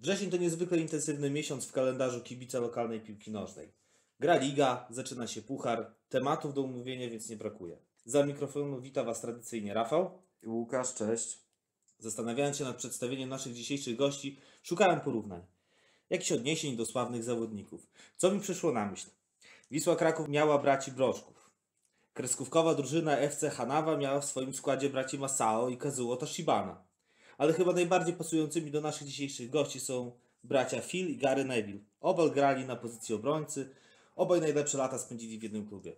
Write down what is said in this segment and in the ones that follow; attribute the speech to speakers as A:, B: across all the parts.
A: Wrzesień to niezwykle intensywny miesiąc w kalendarzu kibica lokalnej piłki nożnej. Gra liga, zaczyna się puchar, tematów do omówienia więc nie brakuje. Za mikrofonu wita Was tradycyjnie Rafał.
B: Łukasz, cześć.
A: Zastanawiając się nad przedstawieniem naszych dzisiejszych gości, szukałem porównań. Jakichś odniesień do sławnych zawodników. Co mi przyszło na myśl? Wisła Kraków miała braci Brożków. Kreskówkowa drużyna FC Hanawa miała w swoim składzie braci Masao i Kazuo Toshibana. Ale chyba najbardziej pasującymi do naszych dzisiejszych gości są bracia Phil i Gary Neville. Obaj grali na pozycji obrońcy, obaj najlepsze lata spędzili w jednym klubie.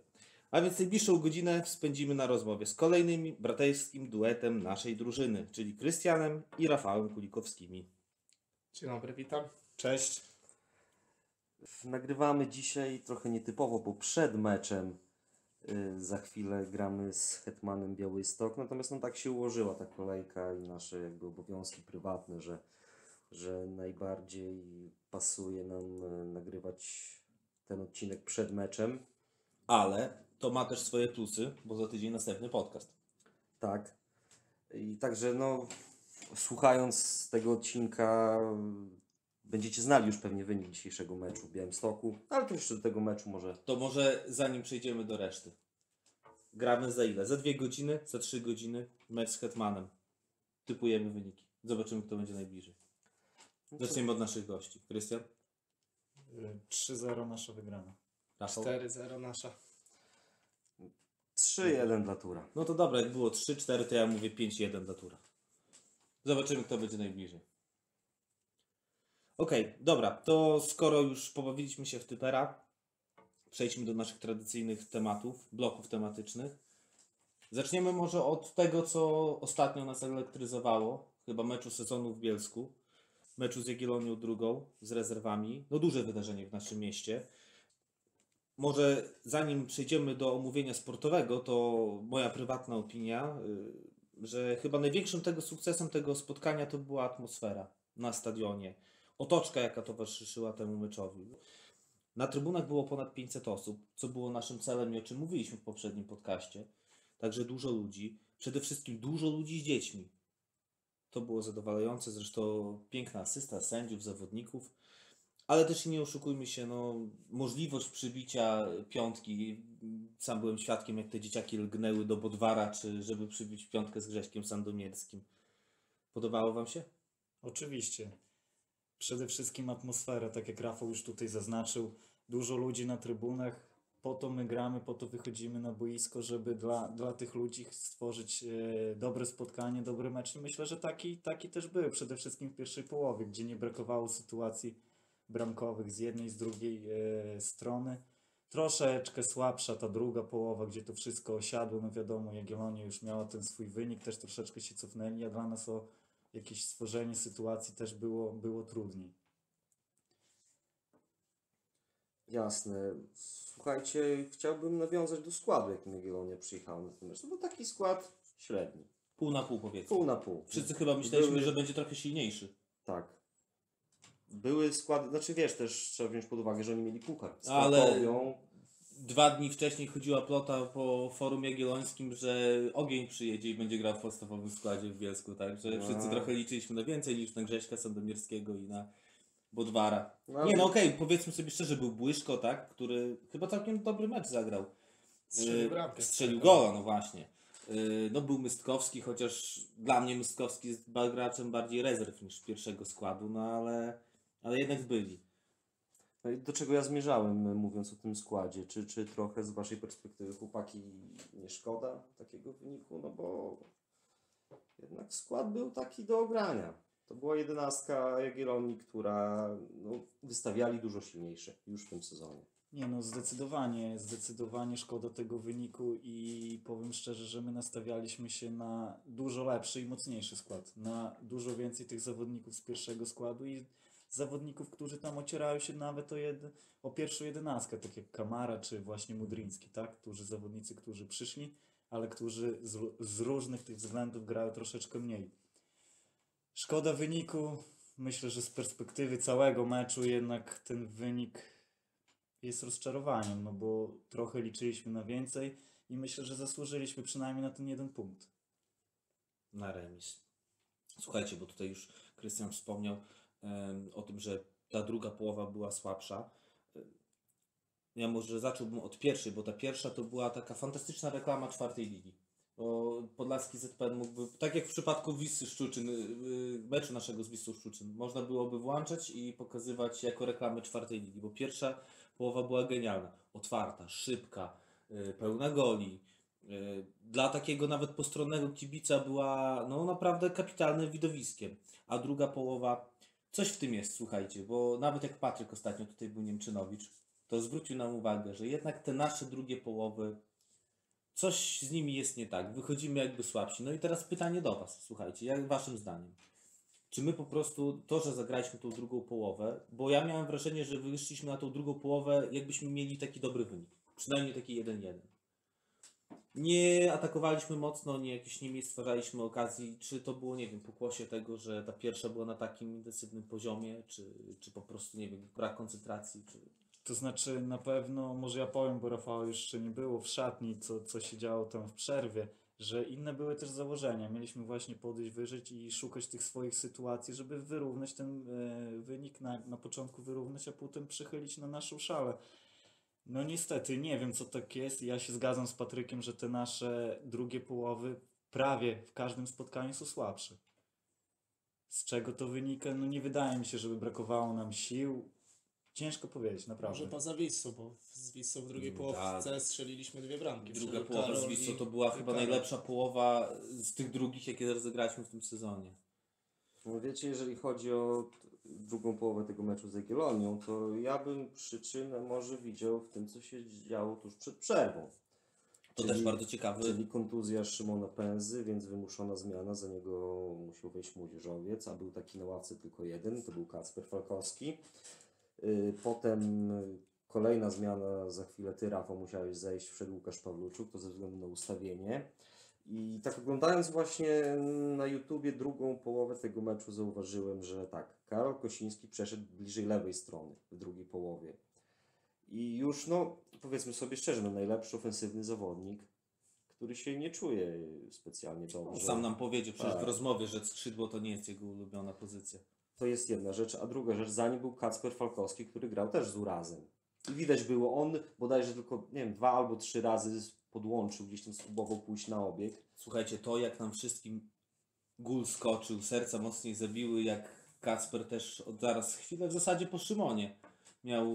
A: A więc najbliższą godzinę spędzimy na rozmowie z kolejnym braterskim duetem naszej drużyny, czyli Krystianem i Rafałem Kulikowskimi.
C: Dzień dobry, witam. Cześć.
B: Nagrywamy dzisiaj trochę nietypowo, bo przed meczem za chwilę gramy z Hetmanem Białystok. Natomiast no tak się ułożyła ta kolejka i nasze jakby obowiązki prywatne, że, że najbardziej pasuje nam y, nagrywać ten odcinek przed meczem.
A: Ale to ma też swoje plusy, bo za tydzień następny podcast.
B: Tak. I także no, słuchając tego odcinka, będziecie znali już pewnie wynik dzisiejszego meczu w Białymstoku, ale to jeszcze do tego meczu może
A: To może zanim przejdziemy do reszty. Gramy za ile? Za dwie godziny? Za trzy godziny? Mecz z Hetmanem. Typujemy wyniki. Zobaczymy, kto będzie najbliżej. Zaczniemy od naszych gości. Krystian?
C: Y, 3-0 nasza wygrana.
A: Rafał?
C: 4-0 nasza.
B: 3-1 dla Tura.
A: No to dobra, jak było 3-4, to ja mówię 5-1 dla Tura. Zobaczymy, kto będzie najbliżej. Okej, dobra, to skoro już pobawiliśmy się w typera, przejdźmy do naszych tradycyjnych tematów, bloków tematycznych. Zaczniemy może od tego, co ostatnio nas elektryzowało, chyba meczu sezonu w Bielsku, meczu z Jagiellonią drugą, z rezerwami. No duże wydarzenie w naszym mieście. Może zanim przejdziemy do omówienia sportowego, to moja prywatna opinia, y, że chyba największym tego sukcesem tego spotkania to była atmosfera na stadionie. Otoczka, jaka towarzyszyła temu meczowi. Na trybunach było ponad 500 osób, co było naszym celem i o czym mówiliśmy w poprzednim podcaście. Także dużo ludzi, przede wszystkim dużo ludzi z dziećmi. To było zadowalające, zresztą piękna asysta sędziów, zawodników. Ale też nie oszukujmy się, no, możliwość przybicia piątki. Sam byłem świadkiem, jak te dzieciaki lgnęły do Bodwara, czy żeby przybić piątkę z Grześkiem Sandomierskim. Podobało Wam się?
C: Oczywiście. Przede wszystkim atmosfera, tak jak Rafał już tutaj zaznaczył. Dużo ludzi na trybunach. Po to my gramy, po to wychodzimy na boisko, żeby dla, dla tych ludzi stworzyć e, dobre spotkanie, dobry mecz. I myślę, że taki, taki też był. Przede wszystkim w pierwszej połowie, gdzie nie brakowało sytuacji bramkowych z jednej, z drugiej e, strony. Troszeczkę słabsza ta druga połowa, gdzie to wszystko osiadło. No wiadomo, Jagiellonia już miała ten swój wynik, też troszeczkę się cofnęli, a dla nas o jakieś stworzenie sytuacji też było, było trudniej.
B: Jasne. Słuchajcie, chciałbym nawiązać do składu, jakim Jagiellonia przyjechała na ten mecz. To był taki skład średni.
A: Pół na pół powiedzmy.
B: Pół na pół.
A: Wszyscy chyba myśleliśmy,
B: Były-
A: że będzie trochę silniejszy.
B: Tak. Były składy, znaczy wiesz, też trzeba wziąć pod uwagę, że oni mieli puchar. Z
A: Ale-
B: Krakowią.
A: Dwa dni wcześniej chodziła plota po forum jagiellońskim, że ogień przyjedzie i będzie grał w podstawowym składzie w Bielsku, także
B: No.
A: wszyscy trochę liczyliśmy na więcej niż na Grześka Sandomierskiego i na Bodwara.
B: No,
A: Nie no okej, powiedzmy sobie szczerze, był Błyszko, tak, który chyba całkiem dobry mecz zagrał.
C: Strzelił
A: Yy,
C: bramkę.
A: Strzelił gola, no właśnie. Yy, No był Mystkowski, chociaż dla mnie Mystkowski jest graczem bardziej rezerw niż pierwszego składu, no ale, ale jednak byli.
B: No do czego ja zmierzałem, e, mówiąc o tym składzie? Czy, czy trochę z Waszej perspektywy, chłopaki, nie szkoda takiego wyniku? No bo jednak skład był taki do ogrania. To była jedenastka Jagiellonii, która no, wystawiali dużo silniejsze już w tym sezonie.
C: Nie no, zdecydowanie, zdecydowanie szkoda tego wyniku i powiem szczerze, że my nastawialiśmy się na dużo lepszy i mocniejszy skład, na dużo więcej tych zawodników z pierwszego składu i zawodników, którzy tam ocierają się nawet o, jed, o pierwszą jedenastkę, tak jak Kamara czy właśnie Mudryński, tak? Którzy zawodnicy, którzy przyszli, ale którzy z, z różnych tych względów grają troszeczkę mniej. Szkoda wyniku. Myślę, że z perspektywy całego meczu jednak ten wynik jest rozczarowaniem, no bo trochę liczyliśmy na więcej i myślę, że zasłużyliśmy przynajmniej na ten jeden punkt.
A: na remis. Słuchajcie, bo tutaj już Krystian wspomniał, o tym, że ta druga połowa była słabsza. Ja może zacząłbym od pierwszej, bo ta pierwsza to była taka fantastyczna reklama czwartej ligi. Bo Podlaski ZPN mógłby, tak jak w przypadku Wisły Szczuczyn, y, y, meczu naszego z Wisłą Szczuczyn, można byłoby włączać i pokazywać jako reklamy czwartej ligi, bo pierwsza połowa była genialna. Otwarta, szybka, y, pełna goli. Dla takiego nawet postronnego kibica była no naprawdę kapitalnym widowiskiem. A druga połowa, coś w tym jest, słuchajcie, bo nawet jak Patryk ostatnio tutaj był Niemczynowicz, to zwrócił nam uwagę, że jednak te nasze drugie połowy, coś z nimi jest nie tak. Wychodzimy jakby słabsi. No i teraz pytanie do Was, słuchajcie, jak Waszym zdaniem? Czy my po prostu to, że zagraliśmy tą drugą połowę, bo ja miałem wrażenie, że wyszliśmy na tą drugą połowę, jakbyśmy mieli taki dobry wynik. Przynajmniej taki 1-1. Nie atakowaliśmy mocno, nie jakieś nie stwarzaliśmy okazji. Czy to było, nie wiem, pokłosie tego, że ta pierwsza była na takim intensywnym poziomie, czy, czy po prostu, nie wiem, brak koncentracji, czy...
C: To znaczy na pewno, może ja powiem, bo Rafała jeszcze nie było w szatni, co, co się działo tam w przerwie, że inne były też założenia. Mieliśmy właśnie podejść, wyżyć i szukać tych swoich sytuacji, żeby wyrównać ten e, wynik, na, na początku wyrównać, a potem przychylić na naszą szalę. No niestety, nie wiem co tak jest. Ja się zgadzam z Patrykiem, że te nasze drugie połowy prawie w każdym spotkaniu są słabsze. Z czego to wynika? No nie wydaje mi się, żeby brakowało nam sił. Ciężko powiedzieć, naprawdę.
D: Może poza Wissą, bo z Wissą w drugiej
A: Mm,
D: połówce
A: tak.
D: strzeliliśmy dwie bramki.
A: Druga połowa z
D: Karol
A: Wisłą
D: i-
A: to była chyba
D: Karol.
A: najlepsza połowa z tych drugich, jakie rozegraliśmy w tym sezonie.
B: No wiecie, jeżeli chodzi o drugą połowę tego meczu z Jagiellonią, to ja bym przyczynę może widział w tym, co się działo tuż przed przerwą.
A: To
B: Czyli-
A: też bardzo ciekawy.
B: Czyli kontuzja Szymona Pęzy, więc wymuszona zmiana, za niego musiał wejść młodzieżowiec, a był taki na ławce tylko jeden, to był Kacper Falkowski. Yy, Potem y, kolejna zmiana, za chwilę ty Rafał musiałeś zejść, wszedł Łukasz Pawluczuk, to ze względu na ustawienie. I tak oglądając właśnie na YouTubie drugą połowę tego meczu zauważyłem, że tak, Karol Kosiński przeszedł bliżej lewej strony w drugiej połowie. I już, no, powiedzmy sobie szczerze, no, najlepszy ofensywny zawodnik, który się nie czuje specjalnie dobrze.
A: Sam nam powiedział przecież w
B: Tak.
A: rozmowie, że skrzydło to nie jest jego ulubiona pozycja.
B: To jest jedna rzecz, a druga rzecz, za nim był Kacper Falkowski, który grał też z urazem. I widać było, on bodajże tylko, nie wiem, dwa albo trzy razy podłączył, gdzieś tam spróbował pójść na obieg.
A: Słuchajcie, to jak nam wszystkim gól skoczył, serca mocniej zabiły, jak Kacper też od zaraz chwilę w zasadzie po Szymonie miał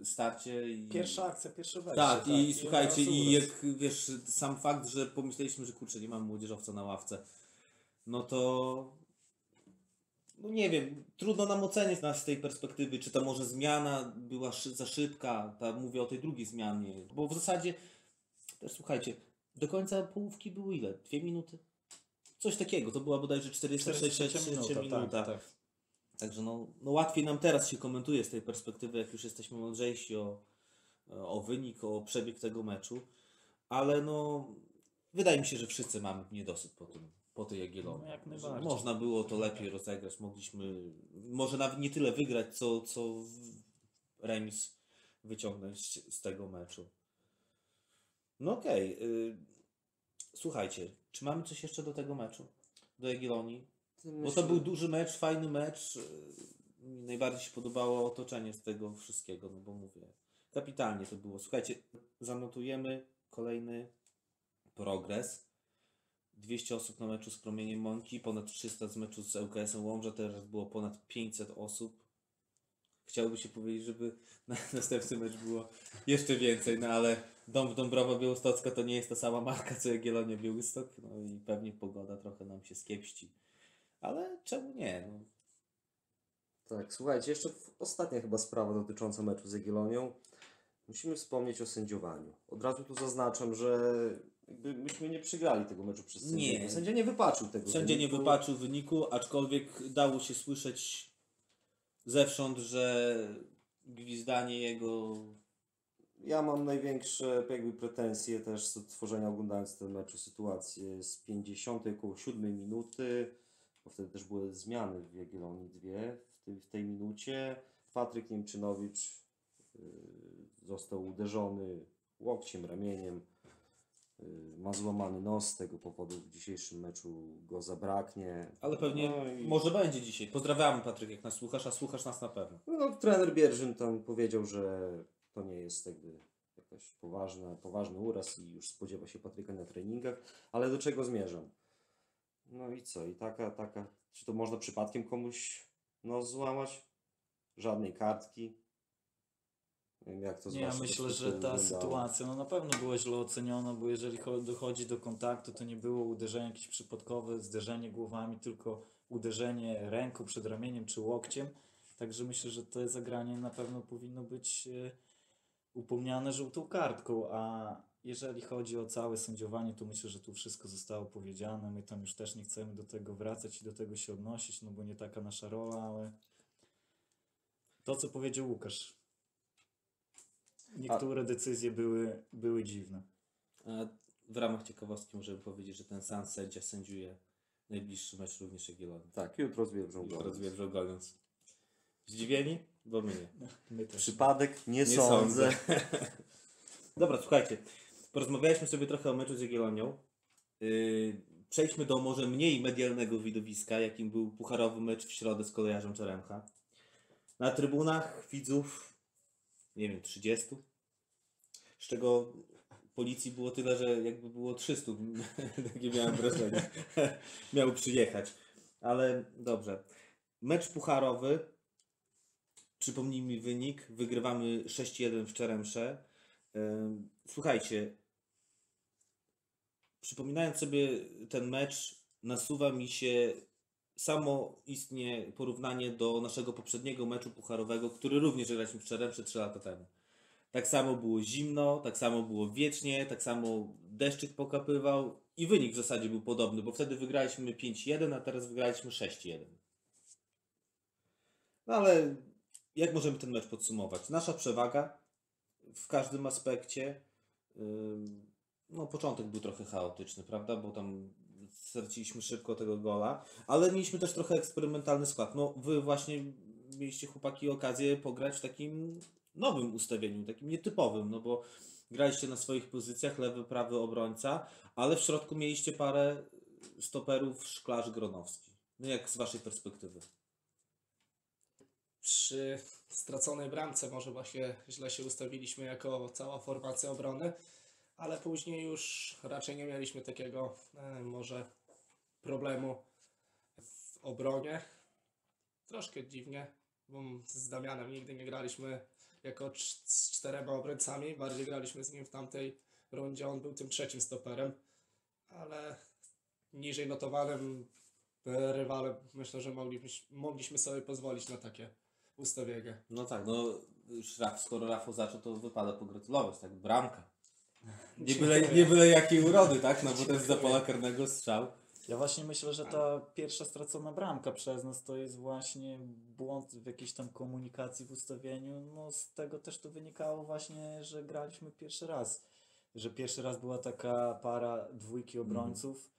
A: y, starcie i...
C: Pierwsza akcja, pierwsze wejście.
A: Tak, i słuchajcie, i jak wiesz, sam fakt, że pomyśleliśmy, że kurczę, nie mamy młodzieżowca na ławce, no to no nie wiem, trudno nam ocenić nas z tej perspektywy, czy to może zmiana była szy- za szybka, ta, mówię o tej drugiej zmianie, bo w zasadzie też słuchajcie, do końca połówki było ile? Dwie minuty? Coś takiego, to była bodajże 46
C: 43
A: minuta.
C: minuta,
A: minuta.
C: tak, tak.
A: Także no, no łatwiej nam teraz się komentuje z tej perspektywy, jak już jesteśmy mądrzejsi o, o wynik, o przebieg tego meczu. Ale no, wydaje mi się, że wszyscy mamy niedosyt po tym, po tej Jagiellonii.
C: No.
A: Można było to lepiej rozegrać, mogliśmy może nawet nie tyle wygrać, co, co remis wyciągnąć z tego meczu. No okej. y, Słuchajcie, czy mamy coś jeszcze do tego meczu? Do Jagiellonii? Bo to był duży mecz, fajny mecz. Mi najbardziej się podobało otoczenie z tego wszystkiego, no bo mówię, kapitalnie to było. Słuchajcie, zanotujemy kolejny progres. 200 osób na meczu z Promieniem Mąki, ponad 300 z meczu z ŁKS-em Łomża, teraz było ponad 500 osób. Chciałoby się powiedzieć, żeby na następny mecz było jeszcze więcej, no ale Dom Dąbrowa Białostocka to nie jest ta sama marka co Jagiellonia Białystok, no i pewnie pogoda trochę nam się skiepści. Ale czemu nie? No,
B: Tak, słuchajcie, jeszcze ostatnia chyba sprawa dotycząca meczu z Jagiellonią. Musimy wspomnieć o sędziowaniu. Od razu tu zaznaczam, że jakby myśmy nie przegrali tego meczu przez sędziego.
A: Nie.
B: Sędzia nie wypaczył tego
A: Sędzia nie
B: wyniku.
A: wypaczył wyniku, aczkolwiek dało się słyszeć zewsząd, że gwizdanie jego
B: Ja mam największe jakby pretensje też z odtworzenia oglądając ten mecz sytuację z 50 około 7 minuty, bo wtedy też były zmiany w Jagiellonii dwie w tej, w tej minucie. Patryk Niemczynowicz yy, został uderzony łokciem, ramieniem y, ma złamany nos, z tego powodu w dzisiejszym meczu go zabraknie.
A: Ale pewnie
B: No i-
A: może będzie dzisiaj. Pozdrawiamy Patryk, jak nas słuchasz, a słuchasz nas na pewno.
B: No, trener Bierzyn tam powiedział, że to nie jest jakby jakaś poważna, poważny uraz i już spodziewa się Patryka na treningach, ale do czego zmierzam? No i co? I taka, taka, czy to można przypadkiem komuś nos złamać? Żadnej kartki? Nie wiem, jak to z
C: Nie, ja
B: waszej
C: myślę, że
B: perspektywy
C: ta
B: wyglądało.
C: sytuacja no na pewno była źle oceniona, bo jeżeli cho- dochodzi do kontaktu, to nie było uderzenie jakieś przypadkowe, zderzenie głowami, tylko uderzenie ręką przed ramieniem czy łokciem. Także myślę, że to zagranie na pewno powinno być e, upomniane żółtą kartką, a jeżeli chodzi o całe sędziowanie, to myślę, że tu wszystko zostało powiedziane. My tam już też nie chcemy do tego wracać i do tego się odnosić, no bo nie taka nasza rola, ale to, co powiedział Łukasz. Niektóre decyzje były, były dziwne.
A: A w ramach ciekawostki możemy powiedzieć, że ten sam sędzia sędziuje najbliższy mecz również Jagiellonii.
B: Tak, jutro z
A: rozwierzą goniąc. Zdziwieni? Bo my nie.
C: My też.
B: Przypadek? Nie,
A: Nie
B: sądzę.
A: Dobra, słuchajcie. Porozmawialiśmy sobie trochę o meczu z Jagiellonią. Yy, przejdźmy do może mniej medialnego widowiska, jakim był pucharowy mecz w środę z kolejarzem Czeremcha. Na trybunach widzów, nie wiem, 30. Z czego policji było tyle, że jakby było 300. Takie miałem wrażenie. Miały przyjechać. Ale dobrze. Mecz pucharowy. Przypomnij mi wynik. Wygrywamy 6-1 w Czeremsze. Słuchajcie, przypominając sobie ten mecz, nasuwa mi się samo istnie porównanie do naszego poprzedniego meczu pucharowego, który również graliśmy w Czeremsze 3 lata temu. Tak samo było zimno, tak samo było wiecznie, tak samo deszczyk pokapywał i wynik w zasadzie był podobny, bo wtedy wygraliśmy 5-1, a teraz wygraliśmy 6-1. No ale jak możemy ten mecz podsumować? Nasza przewaga w każdym aspekcie. Ym, No, początek był trochę chaotyczny, prawda? Bo tam straciliśmy szybko tego gola, ale mieliśmy też trochę eksperymentalny skład. No, wy właśnie mieliście chłopaki okazję pograć w takim nowym ustawieniu, takim nietypowym, no bo graliście na swoich pozycjach, lewy, prawy obrońca, ale w środku mieliście parę stoperów Szklarz Gronowski. No jak z waszej perspektywy?
D: Przy straconej bramce może właśnie źle się ustawiliśmy jako cała formacja obrony, ale później już raczej nie mieliśmy takiego e, może problemu w obronie. Troszkę dziwnie, bo z Damianem nigdy nie graliśmy jako z czterema obrońcami, bardziej graliśmy z nim w tamtej rundzie, on był tym trzecim stoperem, ale niżej notowanym rywalem myślę, że moglibyśmy, mogliśmy sobie pozwolić na takie ustawienie.
A: No tak, no już skoro Rafał zaczął, to wypada pogratulować, tak? Bramka. Nie byle, nie byle jakiej urody, tak? No bo to jest za pola karnego strzał.
C: Ja właśnie myślę, że ta pierwsza stracona bramka przez nas to jest właśnie błąd w jakiejś tam komunikacji w ustawieniu. No z tego też to wynikało właśnie, że graliśmy pierwszy raz. Że pierwszy raz była taka para dwójki obrońców.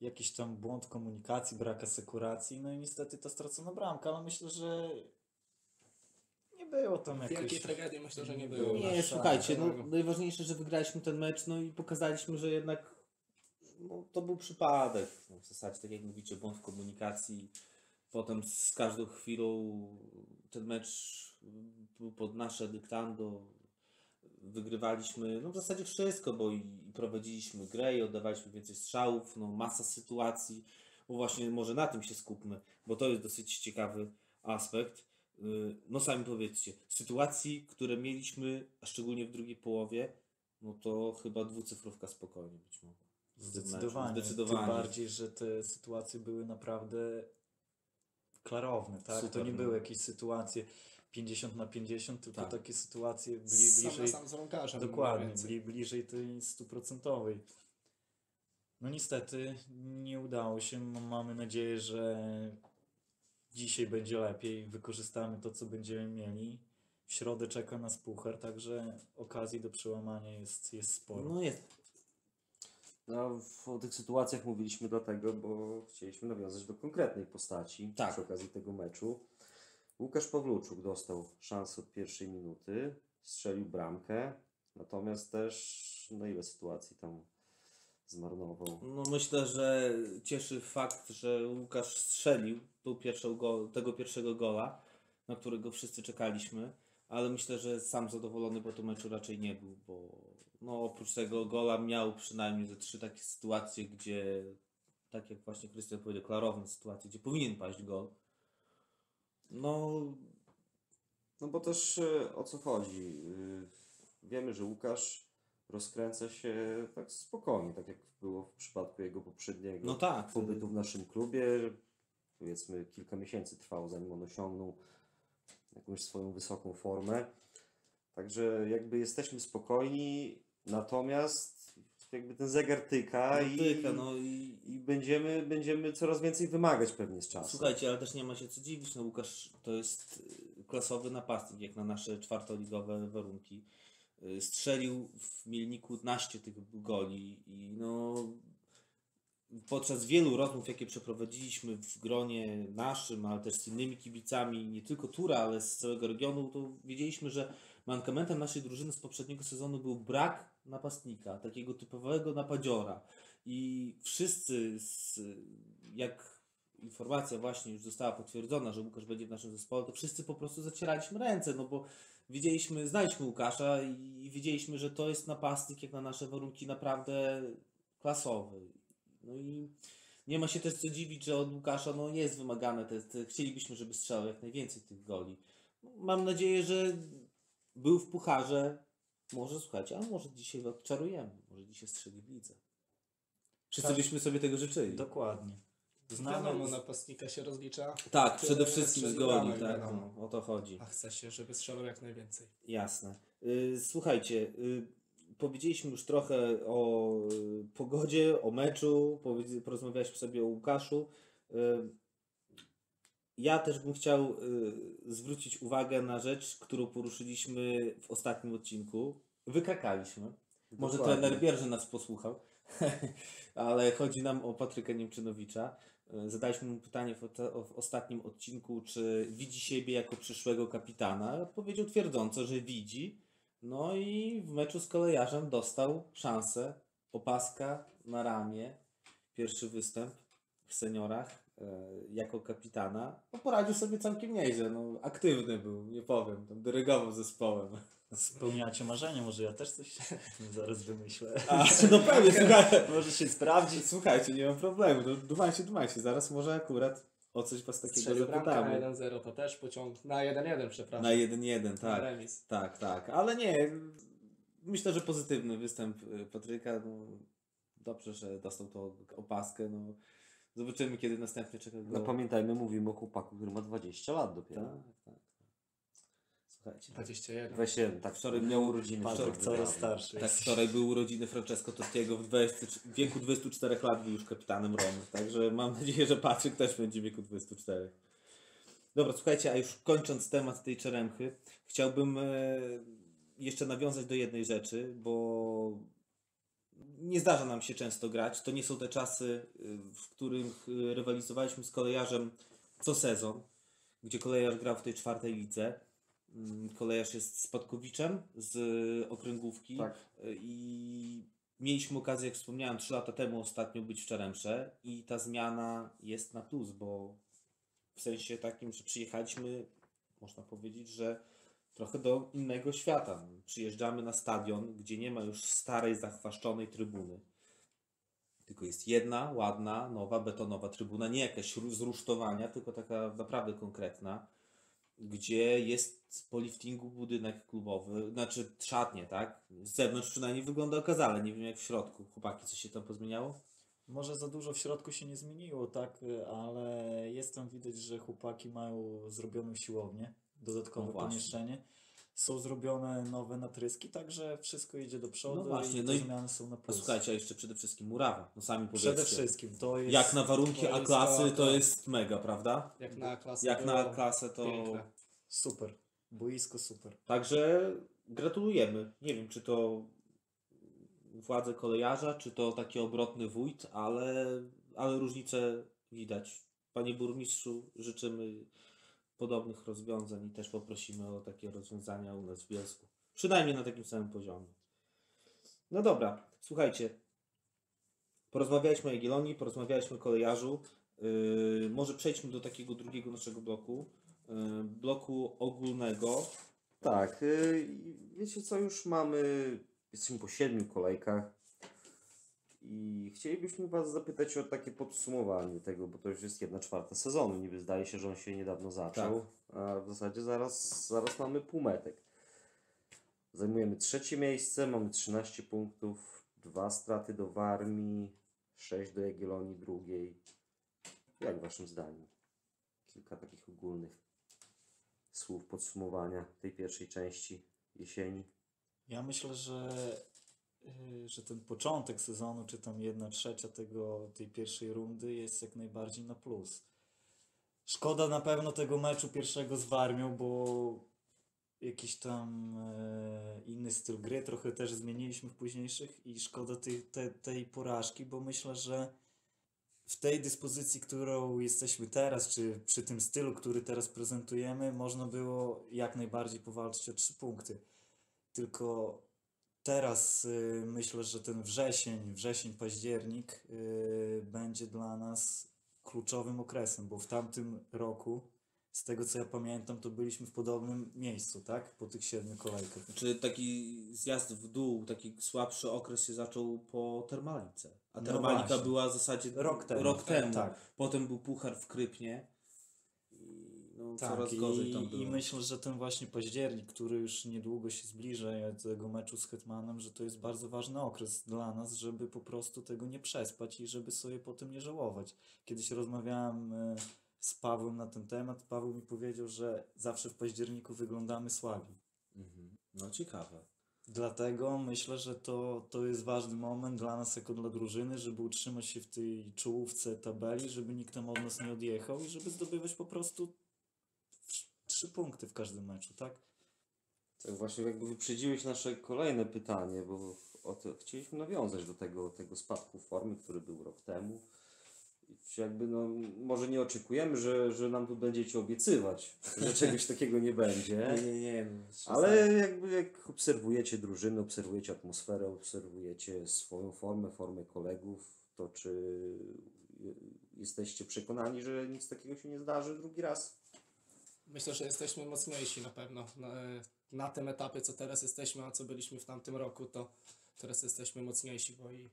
C: Jakiś tam błąd komunikacji, brak asekuracji. No i niestety ta stracona bramka, ale myślę, że było tam jakoś...
D: Wielkiej tragedii myślę, że nie
C: Nie
D: było.
A: Nie, słuchajcie, no, najważniejsze, że wygraliśmy ten mecz, no i pokazaliśmy, że jednak no, to był przypadek. No, w zasadzie, tak jak mówicie, błąd w komunikacji. Potem z każdą chwilą ten mecz był pod nasze dyktando. Wygrywaliśmy no w zasadzie wszystko, bo i, i prowadziliśmy grę i oddawaliśmy więcej strzałów, no masa sytuacji. Bo właśnie może na tym się skupmy, bo to jest dosyć ciekawy aspekt. Yy, No sami powiedzcie, sytuacji, które mieliśmy, a szczególnie w drugiej połowie, no to chyba dwucyfrówka spokojnie być może.
C: Zdecydowanie.
A: Zdecydowanie.
C: Tym bardziej, że te sytuacje były naprawdę klarowne, tak? to
A: Super,
C: nie
A: no.
C: były jakieś sytuacje 50 na 50, tylko
A: Tak.
C: takie sytuacje
D: Sam na
C: bliżej.
D: sam z rąkarzem.
C: Dokładnie, bli, bliżej tej stuprocentowej. No niestety nie udało się. Mamy nadzieję, że dzisiaj będzie lepiej. Wykorzystamy to, co będziemy mieli. W środę czeka nas puchar, także okazji do przełamania jest, jest sporo.
A: No jest.
B: No, w- o tych sytuacjach mówiliśmy dlatego, bo chcieliśmy nawiązać do konkretnej postaci
A: Tak.
B: przy okazji tego meczu. Łukasz Pawluczuk dostał szansę od pierwszej minuty, strzelił bramkę, natomiast też, no ile sytuacji tam zmarnował.
A: No myślę, że cieszy fakt, że Łukasz strzelił go, tego pierwszego gola, na którego wszyscy czekaliśmy, ale myślę, że sam zadowolony po tym meczu raczej nie był, bo no, oprócz tego gola miał przynajmniej ze trzy takie sytuacje, gdzie, tak jak właśnie Krystian powiedział, klarowne sytuacje, gdzie powinien paść gol. No,
B: No bo też e, o co chodzi? Y, Wiemy, że Łukasz rozkręca się tak spokojnie, tak jak było w przypadku jego poprzedniego
A: no tak,
B: pobytu w naszym klubie. Powiedzmy kilka miesięcy trwało zanim on osiągnął jakąś swoją wysoką formę. Także jakby jesteśmy spokojni, natomiast jakby ten zegar tyka, i,
A: Tyka, no i
B: i będziemy, będziemy coraz więcej wymagać pewnie z czasem.
A: Słuchajcie, ale też nie ma się co dziwić, no Łukasz to jest y, klasowy napastnik, jak na nasze czwartoligowe warunki. Y, Strzelił w Mielniku 12 tych goli i no podczas wielu rozmów, jakie przeprowadziliśmy w gronie naszym, ale też z innymi kibicami, nie tylko Tura, ale z całego regionu, to wiedzieliśmy, że mankamentem naszej drużyny z poprzedniego sezonu był brak napastnika, takiego typowego napadziora. I wszyscy, z, jak informacja właśnie już została potwierdzona, że Łukasz będzie w naszym zespole, to wszyscy po prostu zacieraliśmy ręce, no bo widzieliśmy, znaliśmy Łukasza i widzieliśmy, że to jest napastnik jak na nasze warunki naprawdę klasowy. No i nie ma się też co dziwić, że od Łukasza no, jest wymagane, te, te, chcielibyśmy, żeby strzelał jak najwięcej tych goli. Mam nadzieję, że był w pucharze, może słuchajcie, a może dzisiaj odczarujemy, może dzisiaj strzeli w lidze. Wszyscy
C: Tak.
A: byśmy sobie tego życzyli.
C: Dokładnie.
D: Wiadomo,
C: Znamy,
D: napastnika się rozlicza,
A: Tak, przede wszystkim z goli, tak,
D: wiadomo.
A: no, o to chodzi.
D: a chce się, żeby strzelał jak najwięcej.
A: Jasne. Y, Słuchajcie, y, powiedzieliśmy już trochę o y, pogodzie, o meczu, powiedz- porozmawialiśmy sobie o Łukaszu. Y, Ja też bym chciał y, zwrócić uwagę na rzecz, którą poruszyliśmy w ostatnim odcinku. Wykrakaliśmy. Może
B: Dokładnie.
A: trener Bierży nas posłuchał, ale chodzi nam o Patryka Niemczynowicza. E, Zadaliśmy mu pytanie w, w ostatnim odcinku, czy widzi siebie jako przyszłego kapitana. Odpowiedział twierdząco, że widzi. No i w meczu z kolejarzem dostał szansę. Opaska na ramię. Pierwszy występ w seniorach e, jako kapitana. No, poradził sobie całkiem nieźle. No, aktywny był, nie powiem. Tam dyrygował zespołem.
C: Spełniacie marzenie, może ja też coś zaraz wymyślę.
A: A, no pewnie, słuchaj,
C: Może się sprawdzi.
A: Słuchajcie, nie mam problemu. No, dumajcie, dumajcie. Zaraz może akurat o coś was takiego
D: Strzelił bramkę na
A: zapytamy.
D: 1-0, to też pociąg na 1-1, przepraszam.
A: Na 1-1,
D: Na
A: tak.
D: remis.
A: Tak, tak. Ale nie, myślę, że pozytywny występ y, Patryka. No, dobrze, że dostał tą opaskę. No, zobaczymy, kiedy następnie czeka go.
B: No pamiętajmy, mówimy o chłopaku, który ma 20 lat dopiero.
A: Tak, tak. Słuchajcie.
D: 21.
B: 21, tak,
A: Wczoraj
B: miał urodziny.
C: Patryk coraz starszy.
A: Tak, wczoraj były urodziny Francesco Tottiego w, 20, w wieku 24 lat był już kapitanem Romy. Także mam nadzieję, że Patryk też będzie w wieku 24. Dobra, słuchajcie, a już kończąc temat tej czeremchy, chciałbym e, jeszcze nawiązać do jednej rzeczy, bo nie zdarza nam się często grać. To nie są te czasy, y, w których y, rywalizowaliśmy z kolejarzem co sezon, gdzie kolejarz grał w tej czwartej lidze. Mm, Kolejarz jest spadkowiczem z okręgówki
B: Tak.
A: y, i mieliśmy okazję, jak wspomniałem, 3 lata temu ostatnio być w Czeremsze i ta zmiana jest na plus, bo w sensie takim, że przyjechaliśmy, można powiedzieć, że trochę do innego świata. Przyjeżdżamy na stadion, gdzie nie ma już starej, zachwaszczonej trybuny. Tylko jest jedna, ładna, nowa, betonowa trybuna, nie jakaś z rusztowania, tylko taka naprawdę konkretna, gdzie jest po liftingu budynek klubowy, znaczy szatnie, tak? Z zewnątrz przynajmniej wygląda okazale, nie wiem jak w środku. Chłopaki, coś się tam pozmieniało?
C: Może za dużo w środku się nie zmieniło, tak, ale jest tam widać, że chłopaki mają zrobioną siłownię, dodatkowe
A: No właśnie.
C: pomieszczenie. Są zrobione nowe natryski, także wszystko idzie do przodu
A: No właśnie,
C: i
A: no
C: te
A: i-
C: zmiany są na
A: A
C: plus.
A: słuchajcie, a jeszcze przede wszystkim murawa. No sami powiedzcie.
C: Przede wszystkim to jest...
A: Jak na warunki A-klasy to jest mega, prawda?
D: Jak na klasę
A: Jak na klasę to...
D: piękne.
C: Super. Boisko super.
A: Także gratulujemy. Nie wiem, czy to władze kolejarza, czy to taki obrotny wójt, ale, ale różnice widać. Panie burmistrzu, życzymy podobnych rozwiązań i też poprosimy o takie rozwiązania u nas w Bielsku. Przynajmniej na takim samym poziomie. No dobra, słuchajcie. Porozmawialiśmy o Jagiellonii, porozmawialiśmy o kolejarzu. Yy, może przejdźmy do takiego drugiego naszego bloku. Yy, bloku ogólnego.
B: Tak, y, i wiecie co, już mamy, jesteśmy po siedmiu kolejkach i chcielibyśmy Was zapytać o takie podsumowanie tego, bo to już jest jedna czwarta sezonu, niby zdaje się, że on się niedawno zaczął, a w zasadzie zaraz, zaraz mamy półmetek. Zajmujemy trzecie miejsce, mamy 13 punktów, dwa straty do Warmii, 6 do Jagiellonii drugiej. Jak Waszym zdaniem? Kilka takich ogólnych słów podsumowania tej pierwszej części jesieni.
C: Ja myślę, że, że ten początek sezonu, czy tam jedna trzecia tego, tej pierwszej rundy jest jak najbardziej na plus. Szkoda na pewno tego meczu pierwszego z Warmią, bo jakiś tam e, inny styl gry trochę też zmieniliśmy w późniejszych i szkoda tej, te, tej porażki, bo myślę, że w tej dyspozycji, którą jesteśmy teraz, czy przy tym stylu, który teraz prezentujemy, można było jak najbardziej powalczyć o trzy punkty. Tylko teraz y, myślę, że ten wrzesień, wrzesień, październik y, będzie dla nas kluczowym okresem, bo w tamtym roku, z tego co ja pamiętam, to byliśmy w podobnym miejscu, tak? Po tych siedmiu kolejkach.
A: Czy taki zjazd w dół, taki słabszy okres się zaczął po Termalice. A
C: No
A: Termalika
C: właśnie.
A: była w zasadzie
C: Rok temu.
A: Rok temu.
C: Tak.
A: Potem był puchar w Krypnie. I no,
C: Tak,
A: coraz gorzej tam było.
C: i myślę, że ten właśnie październik, który już niedługo się zbliża ja tego meczu z Hetmanem, że to jest bardzo ważny okres dla nas, żeby po prostu tego nie przespać i żeby sobie potem nie żałować. Kiedyś rozmawiałem e, z Pawłem na ten temat, Paweł mi powiedział, że zawsze w październiku wyglądamy słabi.
A: Mhm. No ciekawe.
C: Dlatego myślę, że to, to jest ważny moment dla nas jako dla drużyny, żeby utrzymać się w tej czołówce tabeli, żeby nikt tam od nas nie odjechał i żeby zdobywać po prostu trzy punkty w każdym meczu, tak?
B: Tak właśnie jakby wyprzedziłeś nasze kolejne pytanie, bo to, chcieliśmy nawiązać do tego, tego spadku formy, który był rok temu. Jakby no, może nie oczekujemy, że, że nam tu będziecie obiecywać, że czegoś takiego nie będzie.
A: Nie, nie, nie. no,
B: Ale jakby jak obserwujecie drużyny, obserwujecie atmosferę, obserwujecie swoją formę, formę kolegów, to czy je- jesteście przekonani, że nic takiego się nie zdarzy drugi raz?
D: Myślę, że jesteśmy mocniejsi na pewno. Na, na tym etapie, co teraz jesteśmy, a co byliśmy w tamtym roku, to teraz jesteśmy mocniejsi, bo i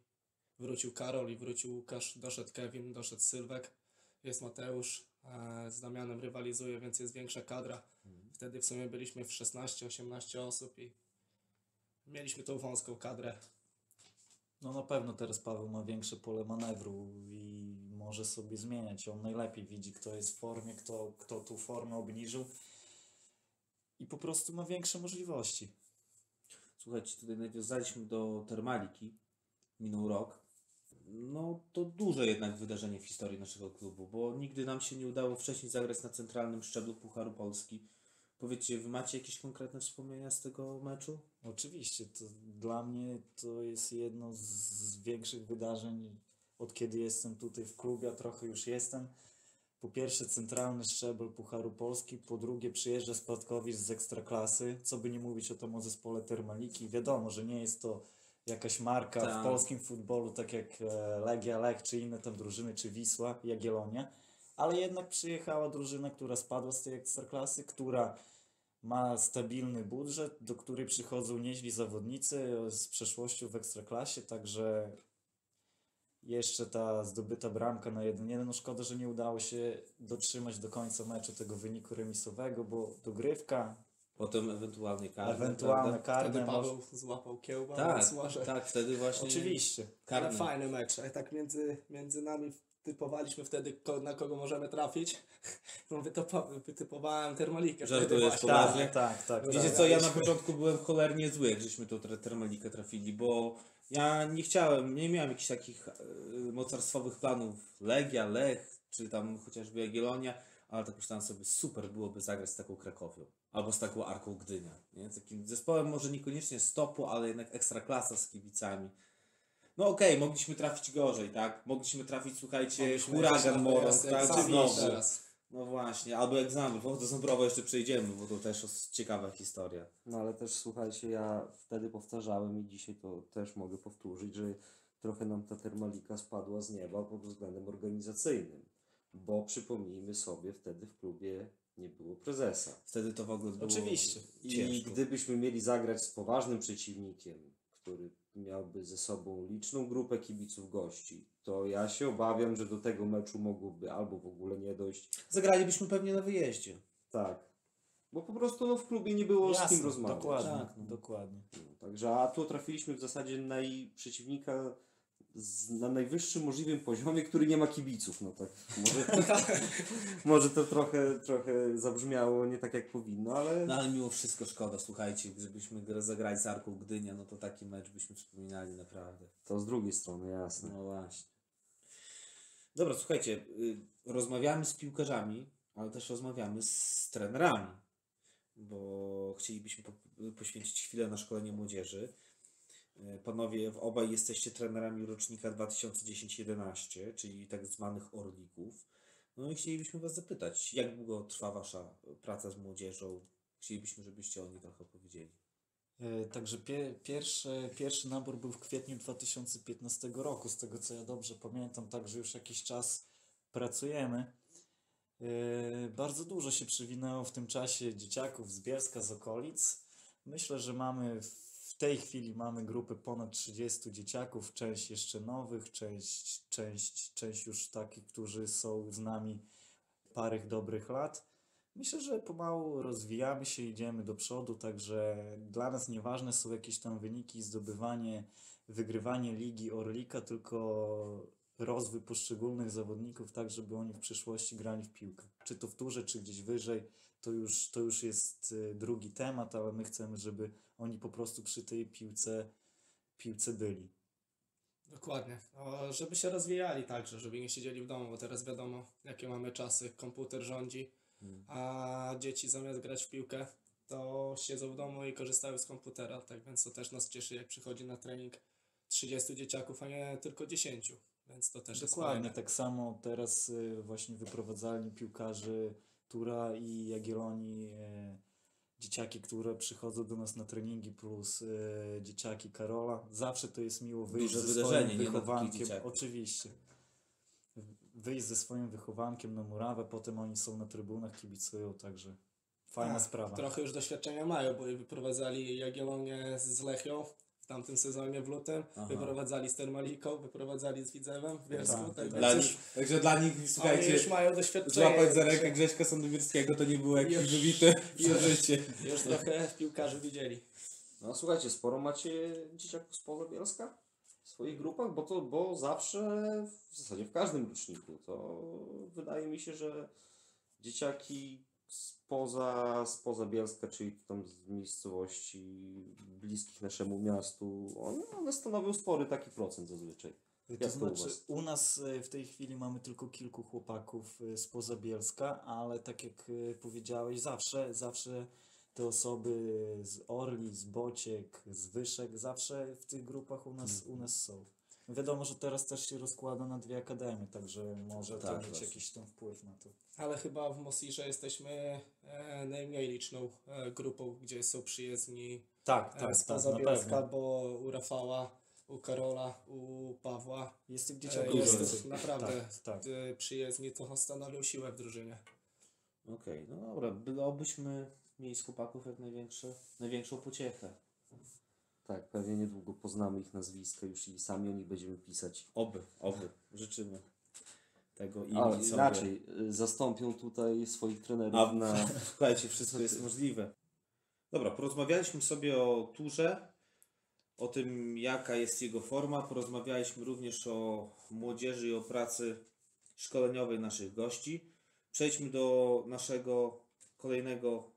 D: wrócił Karol, i wrócił Łukasz, doszedł Kevin, doszedł Sylwek, jest Mateusz, e, z Damianem rywalizuje, więc jest większa kadra. Wtedy w sumie byliśmy w 16-18 osób i mieliśmy tą wąską kadrę.
C: No na pewno teraz Paweł ma większe pole manewru i może sobie zmieniać. On najlepiej widzi, kto jest w formie, kto, kto tą formę obniżył i po prostu ma większe możliwości.
A: Słuchajcie, tutaj nawiązaliśmy do Termaliki. Minął rok. No to duże jednak wydarzenie w historii naszego klubu, bo nigdy nam się nie udało wcześniej zagrać na centralnym szczeblu Pucharu Polski. Powiedzcie, wy macie jakieś konkretne wspomnienia z tego meczu?
C: Oczywiście, to dla mnie to jest jedno z większych wydarzeń, od kiedy jestem tutaj w klubie, a trochę już jestem. Po pierwsze centralny szczebel Pucharu Polski, po drugie przyjeżdża Spadkowicz z Ekstraklasy, co by nie mówić o tym o zespole Termaliki. Wiadomo, że nie jest to jakaś marka
A: Tak.
C: w polskim futbolu, tak jak e, Legia, Lech, czy inne tam drużyny, czy Wisła, Jagiellonia, ale jednak przyjechała drużyna, która spadła z tej Ekstraklasy, która ma stabilny budżet, do której przychodzą nieźli zawodnicy z przeszłością w Ekstraklasie, także jeszcze ta zdobyta bramka na 1-1, no szkoda, że nie udało się dotrzymać do końca meczu tego wyniku remisowego, bo dogrywka,
A: Potem ewentualnie karne.
C: ewentualne
A: prawda?
D: Wtedy
C: karne, może...
D: Paweł złapał kiełba,
A: Tak,
D: może...
A: tak, wtedy właśnie
C: oczywiście.
D: Ale
A: karne.
D: fajny mecz. A tak między, między nami typowaliśmy wtedy, na kogo możemy trafić. No wytypowałem Termalikę. wtedy
A: Żartujesz, poważnie?
C: Tak, tak, tak.
A: Wiecie
C: tak.
A: co, ja na początku byłem cholernie zły, jak żeśmy tą ter- termalikę trafili, bo ja nie chciałem, nie miałem jakichś takich e, mocarstwowych planów Legia, Lech, czy tam chociażby Jagiellonia, ale tak myślałem sobie, super byłoby zagrać z taką Krakowią, albo z taką Arką Gdynia, nie? Takim zespołem może niekoniecznie stopu, ale jednak ekstra klasa z kibicami. No okej, mogliśmy trafić gorzej, tak? Mogliśmy trafić, słuchajcie,
D: Mogliśmy
A: huragan
D: jak
A: tak?
D: Teraz.
A: No właśnie, albo egzamin, bo do Ząbrowa jeszcze przejdziemy, bo to też os- ciekawa historia.
B: No ale też słuchajcie, ja wtedy powtarzałem i dzisiaj to też mogę powtórzyć, że trochę nam ta termalika spadła z nieba pod względem organizacyjnym. Bo przypomnijmy sobie, wtedy w klubie nie było prezesa.
A: Wtedy to w ogóle było
C: Oczywiście.
B: I
A: ciężko.
B: gdybyśmy mieli zagrać z poważnym przeciwnikiem, który miałby ze sobą liczną grupę kibiców gości, to ja się obawiam, że do tego meczu mogłoby albo w ogóle nie dojść.
A: Zagralibyśmy pewnie na wyjeździe.
B: Tak. Bo po prostu no, w klubie nie było z
C: Jasne,
B: kim rozmawiać.
C: Dokładnie,
A: Tak, no.
C: dokładnie.
B: No, także, a tu trafiliśmy w zasadzie na przeciwnika z, na najwyższym możliwym poziomie, który nie ma kibiców. No tak, może, może to trochę, trochę zabrzmiało nie tak jak powinno, ale
A: No ale mimo wszystko szkoda, słuchajcie, gdybyśmy gra- zagrali z Arką Gdynia, no to taki mecz byśmy wspominali naprawdę.
B: to z drugiej strony jasne.
A: No właśnie. Dobra, słuchajcie, y, rozmawiamy z piłkarzami, ale też rozmawiamy z trenerami, bo chcielibyśmy po, poświęcić chwilę na szkolenie młodzieży. Y, Panowie, w- obaj jesteście trenerami rocznika 2010-11, czyli tak zwanych orlików. No i chcielibyśmy Was zapytać, jak długo trwa Wasza praca z młodzieżą? Chcielibyśmy, żebyście o niej trochę opowiedzieli.
C: E, Także pie, pierwszy, pierwszy nabór był w kwietniu 2015 roku, z tego co ja dobrze pamiętam, także już jakiś czas pracujemy. E, Bardzo dużo się przywinęło w tym czasie dzieciaków z Bielska, z okolic. Myślę, że mamy w tej chwili mamy grupę ponad 30 dzieciaków, część jeszcze nowych, część, część, część już takich, którzy są z nami parę dobrych lat. Myślę, że pomału rozwijamy się, idziemy do przodu, także dla nas nieważne są jakieś tam wyniki, zdobywanie, wygrywanie ligi Orlika, tylko rozwój poszczególnych zawodników, tak żeby oni w przyszłości grali w piłkę. Czy to w turze, czy gdzieś wyżej, to już, to już jest y, drugi temat, ale my chcemy, żeby oni po prostu przy tej piłce, piłce byli.
D: Dokładnie. O, żeby się rozwijali także, żeby nie siedzieli w domu, bo teraz wiadomo, jakie mamy czasy. Komputer rządzi,
A: Hmm.
D: a dzieci zamiast grać w piłkę, to siedzą w domu i korzystają z komputera. Tak więc to też nas cieszy, jak przychodzi na trening 30 dzieciaków, a nie tylko 10. Więc to też jest
C: Dokładnie,
D: fajne.
C: tak samo teraz y, właśnie wyprowadzalni piłkarzy Tura i Jagiellonii, y, dzieciaki, które przychodzą do nas na treningi, plus y, dzieciaki Karola. Zawsze to jest miło wyjść
A: Duże
C: ze swoim wychowankiem. Oczywiście. Wyjść ze swoim wychowankiem na murawę, potem oni są na trybunach, kibicują, także fajna
D: Tak,
C: sprawa.
D: Trochę już doświadczenia mają, bo wyprowadzali Jagiellonię z Lechią tamtym sezonie w lutym,
A: Aha.
D: wyprowadzali z Termaliką, wyprowadzali z Widzewem w Bielsku.
C: Tak,
D: Tak,
C: tak.
D: więc
A: Dla nich, także dla nich,
D: oni
A: słuchajcie,
D: już mają doświadczenie.
A: złapać za rękę Grześka Sądowierskiego to nie było jakieś
D: Już-
A: wybite
D: już-
A: przeżycie.
D: Już trochę piłkarzy widzieli.
B: No słuchajcie, sporo macie dzieciaków spoza Bielska w swoich grupach, bo to, bo zawsze w zasadzie w każdym roczniku to wydaje mi się, że dzieciaki spoza, spoza Bielska, czyli tam z miejscowości bliskich naszemu miastu, one, one stanowią spory taki procent zazwyczaj.
C: To
B: Jak to u
C: znaczy, u nas y, w tej chwili mamy tylko kilku chłopaków y, spoza Bielska, ale tak jak y, powiedziałeś, zawsze, zawsze te osoby z Orli, z Bociek, z Wyszek, zawsze w tych grupach u nas,
B: Mhm.
C: u nas są. Wiadomo, że teraz też się rozkłada na dwie akademie, także może to
A: Tak,
C: mieć
A: właśnie.
C: jakiś tam wpływ na to.
D: Ale chyba w Mosirze jesteśmy e, najmniej liczną e, grupą, gdzie są przyjezdni
C: Tak,
D: e,
C: tak, tak,
D: spoza
C: na
D: Bielska,
C: pewno.
D: bo u Rafała, u Karola, u Pawła
C: Jest
D: e,
C: dzieciaków
D: jest
C: więcej.
D: naprawdę
C: Tak, tak.
D: e, przyjezdni, to stanowią siłę w drużynie.
A: Okej, no dobra, byłobyśmy mieli z chłopaków jak największe, największą pociechę.
B: Tak, pewnie niedługo poznamy ich nazwiska już i sami o nich będziemy pisać.
A: Oby, oby, życzymy tego i
B: Ale inaczej, y, zastąpią tutaj swoich trenerów
A: A,
B: na...
A: Słuchajcie, wszystko jest możliwe. Dobra, porozmawialiśmy sobie o turze, o tym jaka jest jego forma, porozmawialiśmy również o młodzieży i o pracy szkoleniowej naszych gości. Przejdźmy do naszego kolejnego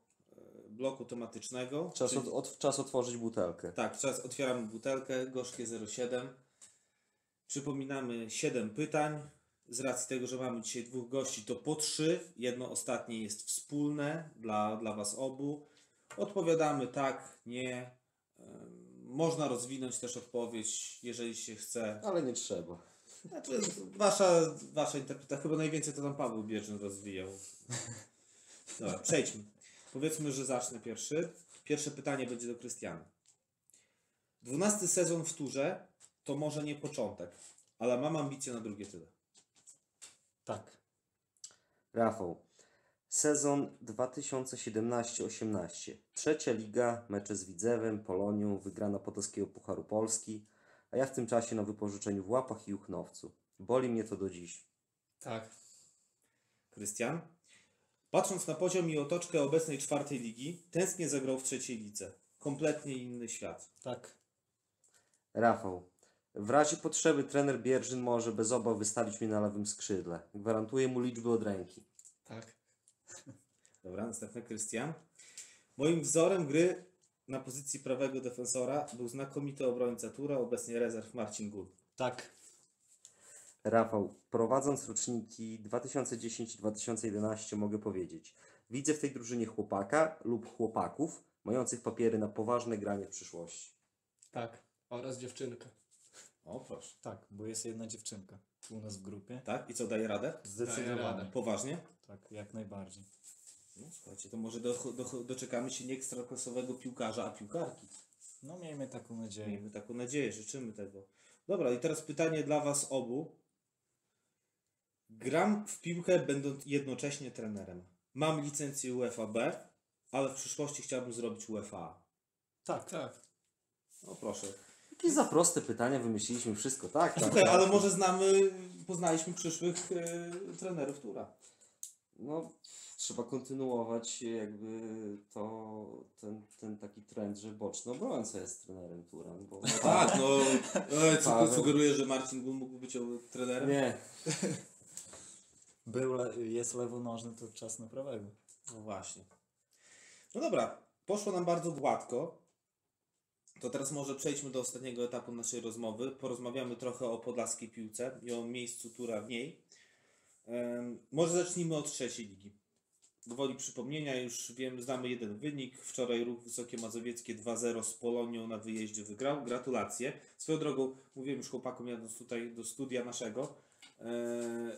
A: bloku tematycznego.
B: Czas,
A: czyli-
B: od, od, czas otworzyć butelkę.
A: Tak, czas otwieramy butelkę, gorzkie 07. Przypominamy 7 pytań. Z racji tego, że mamy dzisiaj dwóch gości, to po trzy. Jedno ostatnie jest wspólne dla, dla Was obu. Odpowiadamy tak, nie. Można rozwinąć też odpowiedź, jeżeli się chce.
B: Ale nie trzeba.
A: Znaczy, wasza, wasza interpretacja, chyba najwięcej to tam Paweł Bierzyn rozwijał. Dobra, przejdźmy. Powiedzmy, że zacznę pierwszy. Pierwsze pytanie będzie do Krystiana. Dwunasty sezon w turze to może nie początek, ale mam ambicje na drugie tyle.
C: Tak.
B: Rafał. Sezon 2017-18. Trzecia liga, mecze z Widzewem, Polonią, wygrana Podolskiego Pucharu Polski, a ja w tym czasie na wypożyczeniu w Łapach i Uchnowcu. Boli mnie to do dziś.
D: Tak.
A: Krystian? Patrząc na poziom i otoczkę obecnej czwartej ligi, tęsknię zagrał w trzeciej lidze. Kompletnie inny świat.
C: Tak.
B: Rafał. W razie potrzeby trener Bierzyn może bez obaw wystawić mnie na lewym skrzydle. Gwarantuję mu liczby od ręki.
D: Tak.
A: Dobra, następny Krystian. Moim wzorem gry na pozycji prawego defensora był znakomity obrońca Tura, obecnie rezerw Marcin Gul.
C: Tak.
B: Rafał, prowadząc roczniki 2010 i 2011 mogę powiedzieć, widzę w tej drużynie chłopaka lub chłopaków mających papiery na poważne granie w przyszłości.
D: Tak. Oraz dziewczynkę.
A: O, proszę.
C: Tak, bo jest jedna dziewczynka u nas w grupie.
A: Tak? I co, daje radę?
C: Zdecydowanie.
D: radę.
A: Poważnie?
C: Tak, jak najbardziej.
A: No, słuchajcie, to może do, do, doczekamy się nie ekstraklasowego piłkarza, a piłkarki.
C: No miejmy taką nadzieję.
A: Miejmy taką nadzieję, życzymy tego. Dobra, i teraz pytanie dla Was obu. Gram w piłkę będąc jednocześnie trenerem. Mam licencję UEFA B, ale w przyszłości chciałbym zrobić UEFA A.
C: Tak.
D: Tak.
A: No proszę.
B: Jakie za proste pytania, wymyśliliśmy wszystko, tak? tak,
A: Słuchaj,
B: tak.
A: ale może znamy, poznaliśmy przyszłych e, trenerów Tura.
B: No, trzeba kontynuować jakby to, ten, ten taki trend, że boczny obrońca jest trenerem Turan, bo...
A: Tak, no. E, co
B: Paweł.
A: sugeruje, że Marcin Gun mógł być trenerem?
B: Nie,
C: Był, jest lewonożny, to czas na prawego.
A: No właśnie. No dobra, poszło nam bardzo gładko. To teraz może przejdźmy do ostatniego etapu naszej rozmowy. Porozmawiamy trochę o podlaskiej piłce i o miejscu Tura w niej. Może zacznijmy od trzeciej ligi. Gwoli przypomnienia, już wiem, znamy jeden wynik. Wczoraj ruch Wysokie Mazowieckie 2-0 z Polonią na wyjeździe wygrał. Gratulacje. Swoją drogą, mówiłem już chłopakom jadąc tutaj do studia naszego,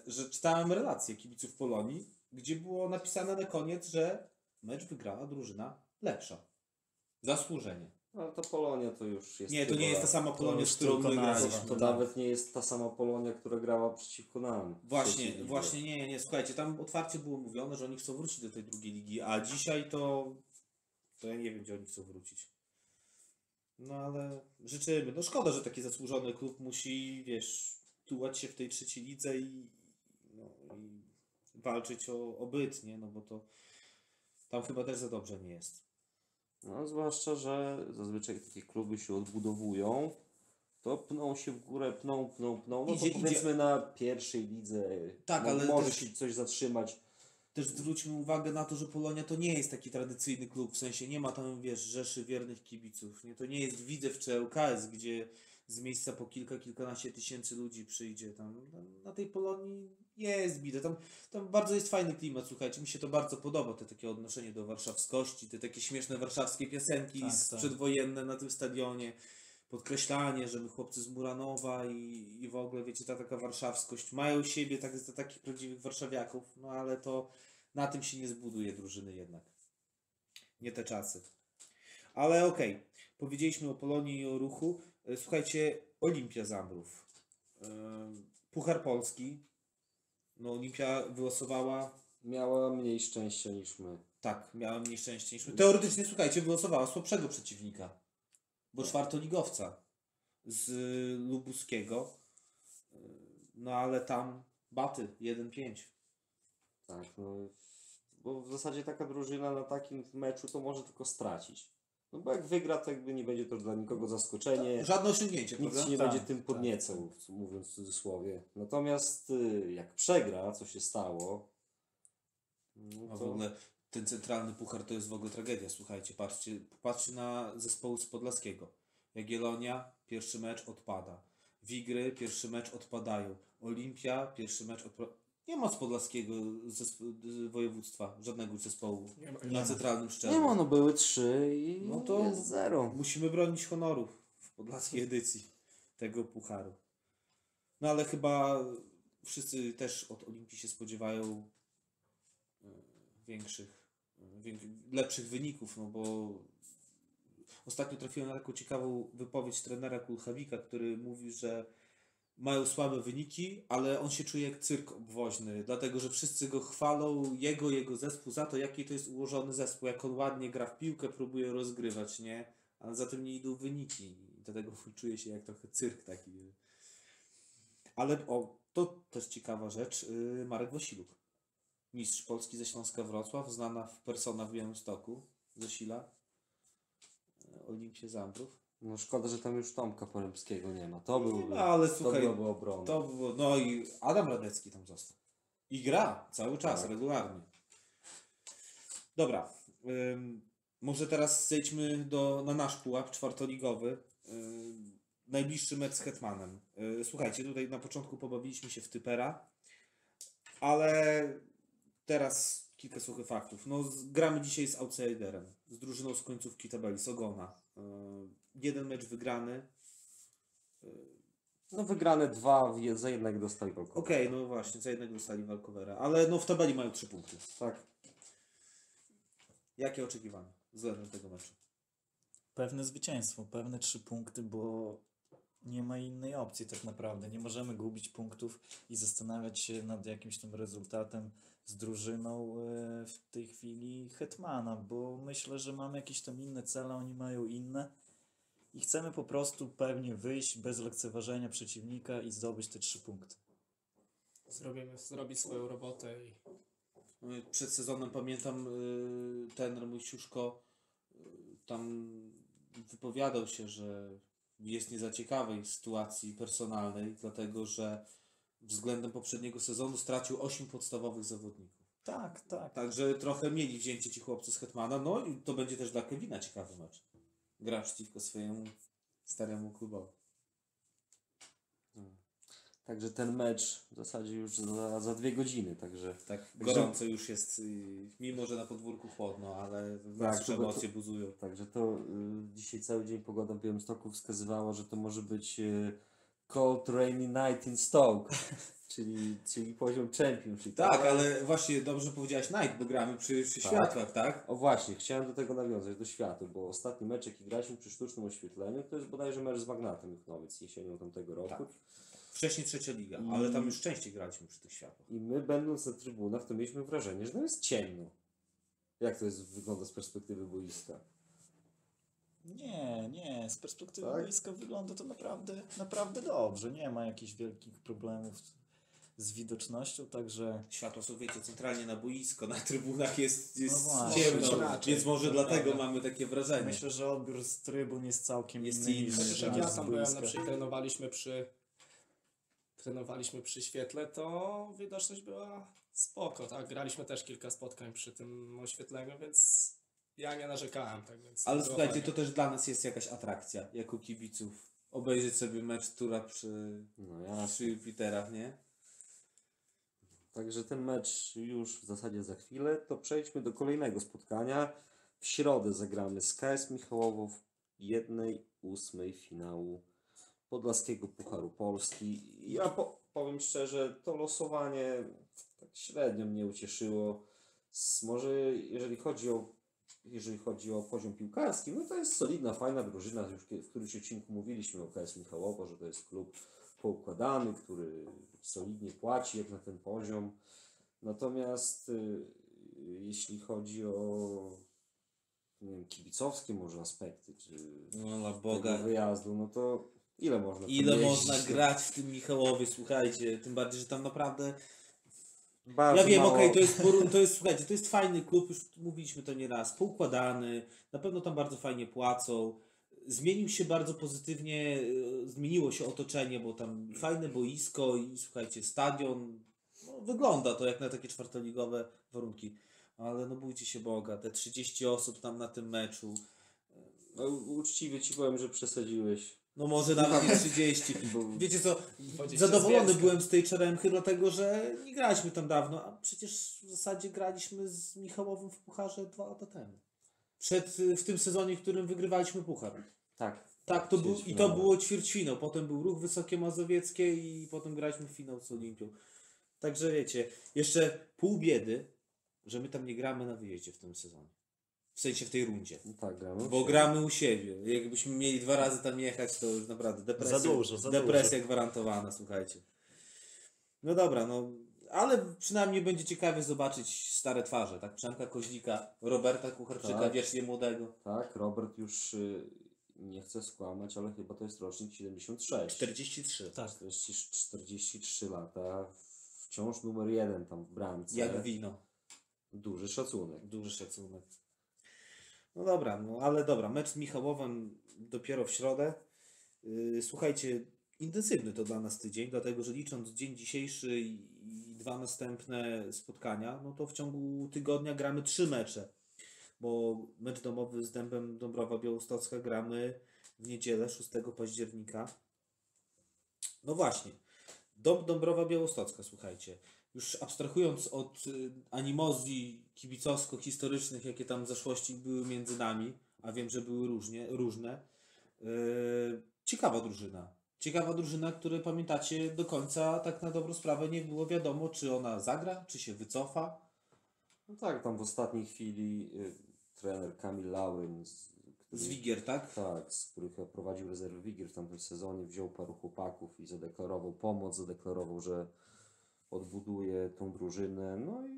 A: że czytałem relacje kibiców Polonii, gdzie było napisane na koniec, że mecz wygrała drużyna lepsza. Zasłużenie.
B: ale to Polonia to już jest
A: Nie, to nie jest ta sama Polonia, z którą my graliśmy.
B: To nawet nie jest ta sama Polonia, która grała przeciwko nam.
A: Właśnie, właśnie nie, nie, słuchajcie, tam otwarcie było mówione, że oni chcą wrócić do tej drugiej ligi, a dzisiaj to, to ja nie wiem, gdzie oni chcą wrócić. No ale życzymy. No szkoda, że taki zasłużony klub musi, wiesz, tułać się w tej trzeciej lidze i, no, i walczyć o, o byt, nie? No bo to tam chyba też za dobrze nie jest.
B: No, zwłaszcza, że zazwyczaj takie kluby się odbudowują, to pną się w górę, pną, pną, pną. No
A: Idzie,
B: to
A: idzie.
B: powiedzmy na pierwszej lidze
A: Tak,
B: mo-
A: ale
B: może
A: też-
B: się coś zatrzymać.
A: Też zwróćmy uwagę na to, że Polonia to nie jest taki tradycyjny klub, w sensie nie ma tam, wiesz, rzeszy wiernych kibiców. Nie? To nie jest Widzew czy ŁKS, gdzie z miejsca po kilka, kilkanaście tysięcy ludzi przyjdzie. Tam na, tej Polonii jest bida. Tam, tam bardzo jest fajny klimat, słuchajcie, mi się to bardzo podoba, te takie odnoszenie do warszawskości, te takie śmieszne warszawskie piosenki
C: Tak, tak.
A: przedwojenne na tym stadionie. Podkreślanie, że my chłopcy z Muranowa i, i w ogóle, wiecie, ta taka warszawskość mają siebie tak, za takich prawdziwych warszawiaków, no ale to na tym się nie zbuduje drużyny jednak. Nie te czasy. Ale okej, powiedzieliśmy o Polonii i o ruchu. E, Słuchajcie, Olimpia Zambrów. Ym, Puchar Polski. No Olimpia wylosowała,
B: Miała mniej szczęścia niż my.
A: tak, miała mniej szczęścia niż my. Teoretycznie, słuchajcie, wylosowała słabszego przeciwnika. Bo czwartoligowca z Lubuskiego. Yy, No ale tam baty 1-5.
B: Tak, no. Bo w zasadzie taka drużyna na takim meczu to może tylko stracić. No bo jak wygra, to jakby nie będzie to dla nikogo zaskoczenie.
A: Żadne osiągnięcie,
B: Nikt się nie
C: Tak,
B: będzie tym
C: tak,
B: podniecał, mówiąc w cudzysłowie. Natomiast y, jak przegra, co się stało, no
A: A w
B: to
A: ogóle ten centralny puchar to jest w ogóle tragedia. Słuchajcie, patrzcie, patrzcie na zespoły z Podlaskiego. Jagiellonia, pierwszy mecz odpada. Wigry, pierwszy mecz odpadają. Olimpia, pierwszy mecz odpada. Nie ma z Podlaskiego zespo- województwa żadnego zespołu
D: Nie ma.
A: na centralnym szczeblu.
B: nie ma, no były trzy i
A: No to-
B: jest zero.
A: Musimy bronić honorów w podlaskiej edycji tego pucharu. No ale chyba wszyscy też od Olimpii się spodziewają e, większych, e, lepszych wyników, no bo ostatnio trafiłem na taką ciekawą wypowiedź trenera Kulchawika, który mówi, że mają słabe wyniki, ale on się czuje jak cyrk obwoźny, dlatego że wszyscy go chwalą, jego, jego zespół za to, jaki to jest ułożony zespół, jak on ładnie gra w piłkę, próbuje rozgrywać, nie? Ale za tym nie idą wyniki. Dlatego czuje się jak trochę cyrk taki. Ale o, to też ciekawa rzecz. yy, Marek Wosiluk. Mistrz Polski ze Śląska Wrocław, znana w persona w Białymstoku, ze Sila. yy, Olimpie Zambrów.
B: No szkoda, że tam już Tomka Porębskiego nie ma. To byłby,
A: No, ale
B: to
A: słuchaj,
B: byłaby obrona.
A: To było, no i Adam Radecki tam został. I gra cały czas,
B: Tak.
A: regularnie. Dobra. ym, może teraz zejdźmy do, na nasz pułap czwartoligowy. Ym, najbliższy mecz z Hetmanem. Y, słuchajcie, tutaj na początku pobawiliśmy się w typera, ale teraz kilka suchych faktów. No, gramy dzisiaj z outsiderem, z drużyną z końcówki tabeli, z Ogona. Y, jeden mecz wygrany,
B: No wygrane dwa, za jednego dostali walkowe.
A: Okej, no właśnie, za jednego dostali walkowera, ale no w tabeli mają trzy punkty.
B: Tak.
A: Jakie oczekiwania względem tego meczu?
C: Pewne zwycięstwo, pewne trzy punkty, bo nie ma innej opcji tak naprawdę. Nie możemy gubić punktów i zastanawiać się nad jakimś tym rezultatem z drużyną e, w tej chwili Hetmana, bo myślę, że mamy jakieś tam inne cele, oni mają inne i chcemy po prostu pewnie wyjść bez lekceważenia przeciwnika i zdobyć te trzy punkty.
D: Zrobimy, zrobić swoją robotę i
A: No, Przed sezonem pamiętam yy, ten mój Siuszko yy, tam wypowiadał się, że jest nie za ciekawej sytuacji personalnej, dlatego że względem poprzedniego sezonu stracił 8 podstawowych zawodników.
C: Tak, tak.
A: Także trochę mieli wzięcie ci chłopcy z Hetmana, no i to będzie też dla Kevina ciekawy mecz. Gra przeciwko swojemu staremu klubowi.
B: Także ten mecz w zasadzie już za, za dwie godziny, także
A: Tak gorąco już jest, yy, mimo że na podwórku chłodno, ale w
B: Tak, to-
A: emocje buzują.
B: Także to y, dzisiaj cały dzień pogoda w Białymstoku wskazywała, że to może być y, cold rainy night in Stoke, czyli, czyli poziom championship.
A: Tak, ale właśnie dobrze powiedziałeś night, bo gramy przy, przy
B: Tak.
A: światłach, tak?
B: O właśnie, chciałem do tego nawiązać, do światu, bo ostatni mecz, jaki graliśmy przy sztucznym oświetleniu, to jest bodajże mecz z Magnatem Juchnowiec jesienią tamtego roku.
A: Tak. Wcześniej trzecia liga,
B: I-
A: ale tam już częściej graliśmy przy tych światłach.
B: I my będąc na trybunach, to mieliśmy wrażenie, że tam jest ciemno. Jak to jest, wygląda z perspektywy boiska?
C: Nie, nie, z perspektywy
B: Tak?
C: boiska wygląda to naprawdę, naprawdę dobrze. Nie ma jakichś wielkich problemów z widocznością, także
A: Światła są, wiecie, centralnie na boisko, na trybunach jest, jest
C: No właśnie.
A: ciemno, więc może dlatego
D: prawda.
A: mamy takie wrażenie.
C: myślę, że odbiór z trybun jest całkiem
A: Jest
C: inny
A: inny,
D: jak
C: niż
D: ja tam byłem, na przykład trenowaliśmy przy trenowaliśmy przy świetle, to widoczność była spoko, tak? Graliśmy też kilka spotkań przy tym oświetleniu, więc ja nie narzekałem, tak więc
A: Ale słuchajcie,
D: fajnie.
A: to też dla nas jest jakaś atrakcja, jako kibiców. Obejrzeć sobie mecz Tura przy,
B: No ja
A: przy Jupiterach, nie?
B: Także ten mecz już w zasadzie za chwilę, to przejdźmy do kolejnego spotkania. W środę zagramy z KS Michałowo w 1-8 finału Podlaskiego Pucharu Polski. Ja po, powiem szczerze, to losowanie tak średnio mnie ucieszyło. Może jeżeli chodzi o jeżeli chodzi o poziom piłkarski, no to jest solidna, fajna drużyna. Już w którymś odcinku mówiliśmy o KS Michałowo, że to jest klub poukładany, który solidnie płaci jak na ten poziom. Natomiast y, jeśli chodzi o nie wiem, kibicowskie może aspekty, czy
A: No Boga.
B: wyjazdu, no to ile można
A: Ile można grać w tym Michałowie, słuchajcie, tym bardziej, że tam naprawdę
B: Bardzo
A: Ja wiem,
B: mało-
A: okej, to, jest, to jest, słuchajcie, to jest fajny klub, już mówiliśmy to nieraz, poukładany, na pewno tam bardzo fajnie płacą. Zmienił się bardzo pozytywnie, e, zmieniło się otoczenie, bo tam fajne boisko i słuchajcie, stadion, no, wygląda to jak na takie czwartoligowe warunki. Ale no bójcie się Boga, te 30 osób tam na tym meczu,
B: No, uczciwie ci powiem, że przesadziłeś.
A: No może nawet nie 30.
B: Bo
A: Wiecie co,
D: 20
A: zadowolony byłem z tej Czeremchy, dlatego że nie graliśmy tam dawno, a przecież w zasadzie graliśmy z Michałowym w Pucharze dwa lata temu. Przed, w tym sezonie, w którym wygrywaliśmy Puchar.
B: tak.
A: Tak, to był, i to było ćwierćfinał. Potem był Ruch Wysokie Mazowieckie i potem graliśmy finał z Olimpią. Także wiecie, jeszcze pół biedy, że my tam nie gramy na wyjeździe w tym sezonie. W sensie w tej rundzie.
B: No tak, gramy.
A: Bo gramy u siebie. Jakbyśmy mieli dwa razy tam jechać, to już naprawdę depresja.
C: Za dużo, za
A: depresja gwarantowana, słuchajcie. No dobra, no. Ale przynajmniej będzie ciekawie zobaczyć stare twarze, tak? Przemka Koźlika, Roberta Kucharczyka,
B: Tak.
A: wiecznie młodego.
B: Tak, Robert już y, nie chce skłamać, ale chyba to jest rocznik 76.
A: 43.
C: Tak.
B: 40, 43 lata. Wciąż numer jeden tam w bramce.
A: Jak wino.
B: Duży szacunek.
A: Duży szacunek. No dobra, no ale dobra, mecz z Michałowem dopiero w środę. Yy, Słuchajcie, intensywny to dla nas tydzień, dlatego że licząc dzień dzisiejszy i dwa następne spotkania, no to w ciągu tygodnia gramy trzy mecze. Bo mecz domowy z Dębem Dąbrowa Białostocka gramy w niedzielę 6 października. No właśnie, Dąb Dąbrowa Białostocka, słuchajcie. Już abstrahując od y, animozji kibicowsko-historycznych, jakie tam w zeszłości były między nami, a wiem, że były różnie, różne, yy, ciekawa drużyna. Ciekawa drużyna, której pamiętacie do końca tak na dobrą sprawę nie było wiadomo, czy ona zagra, czy się wycofa.
B: No tak, tam w ostatniej chwili y, trener Kamil Lauryn, z, który,
A: Z Wigier, tak?
B: tak, z których prowadził rezerwę Wigier w tamtym sezonie, wziął paru chłopaków i zadeklarował pomoc, zadeklarował, że odbuduje tą drużynę, no i,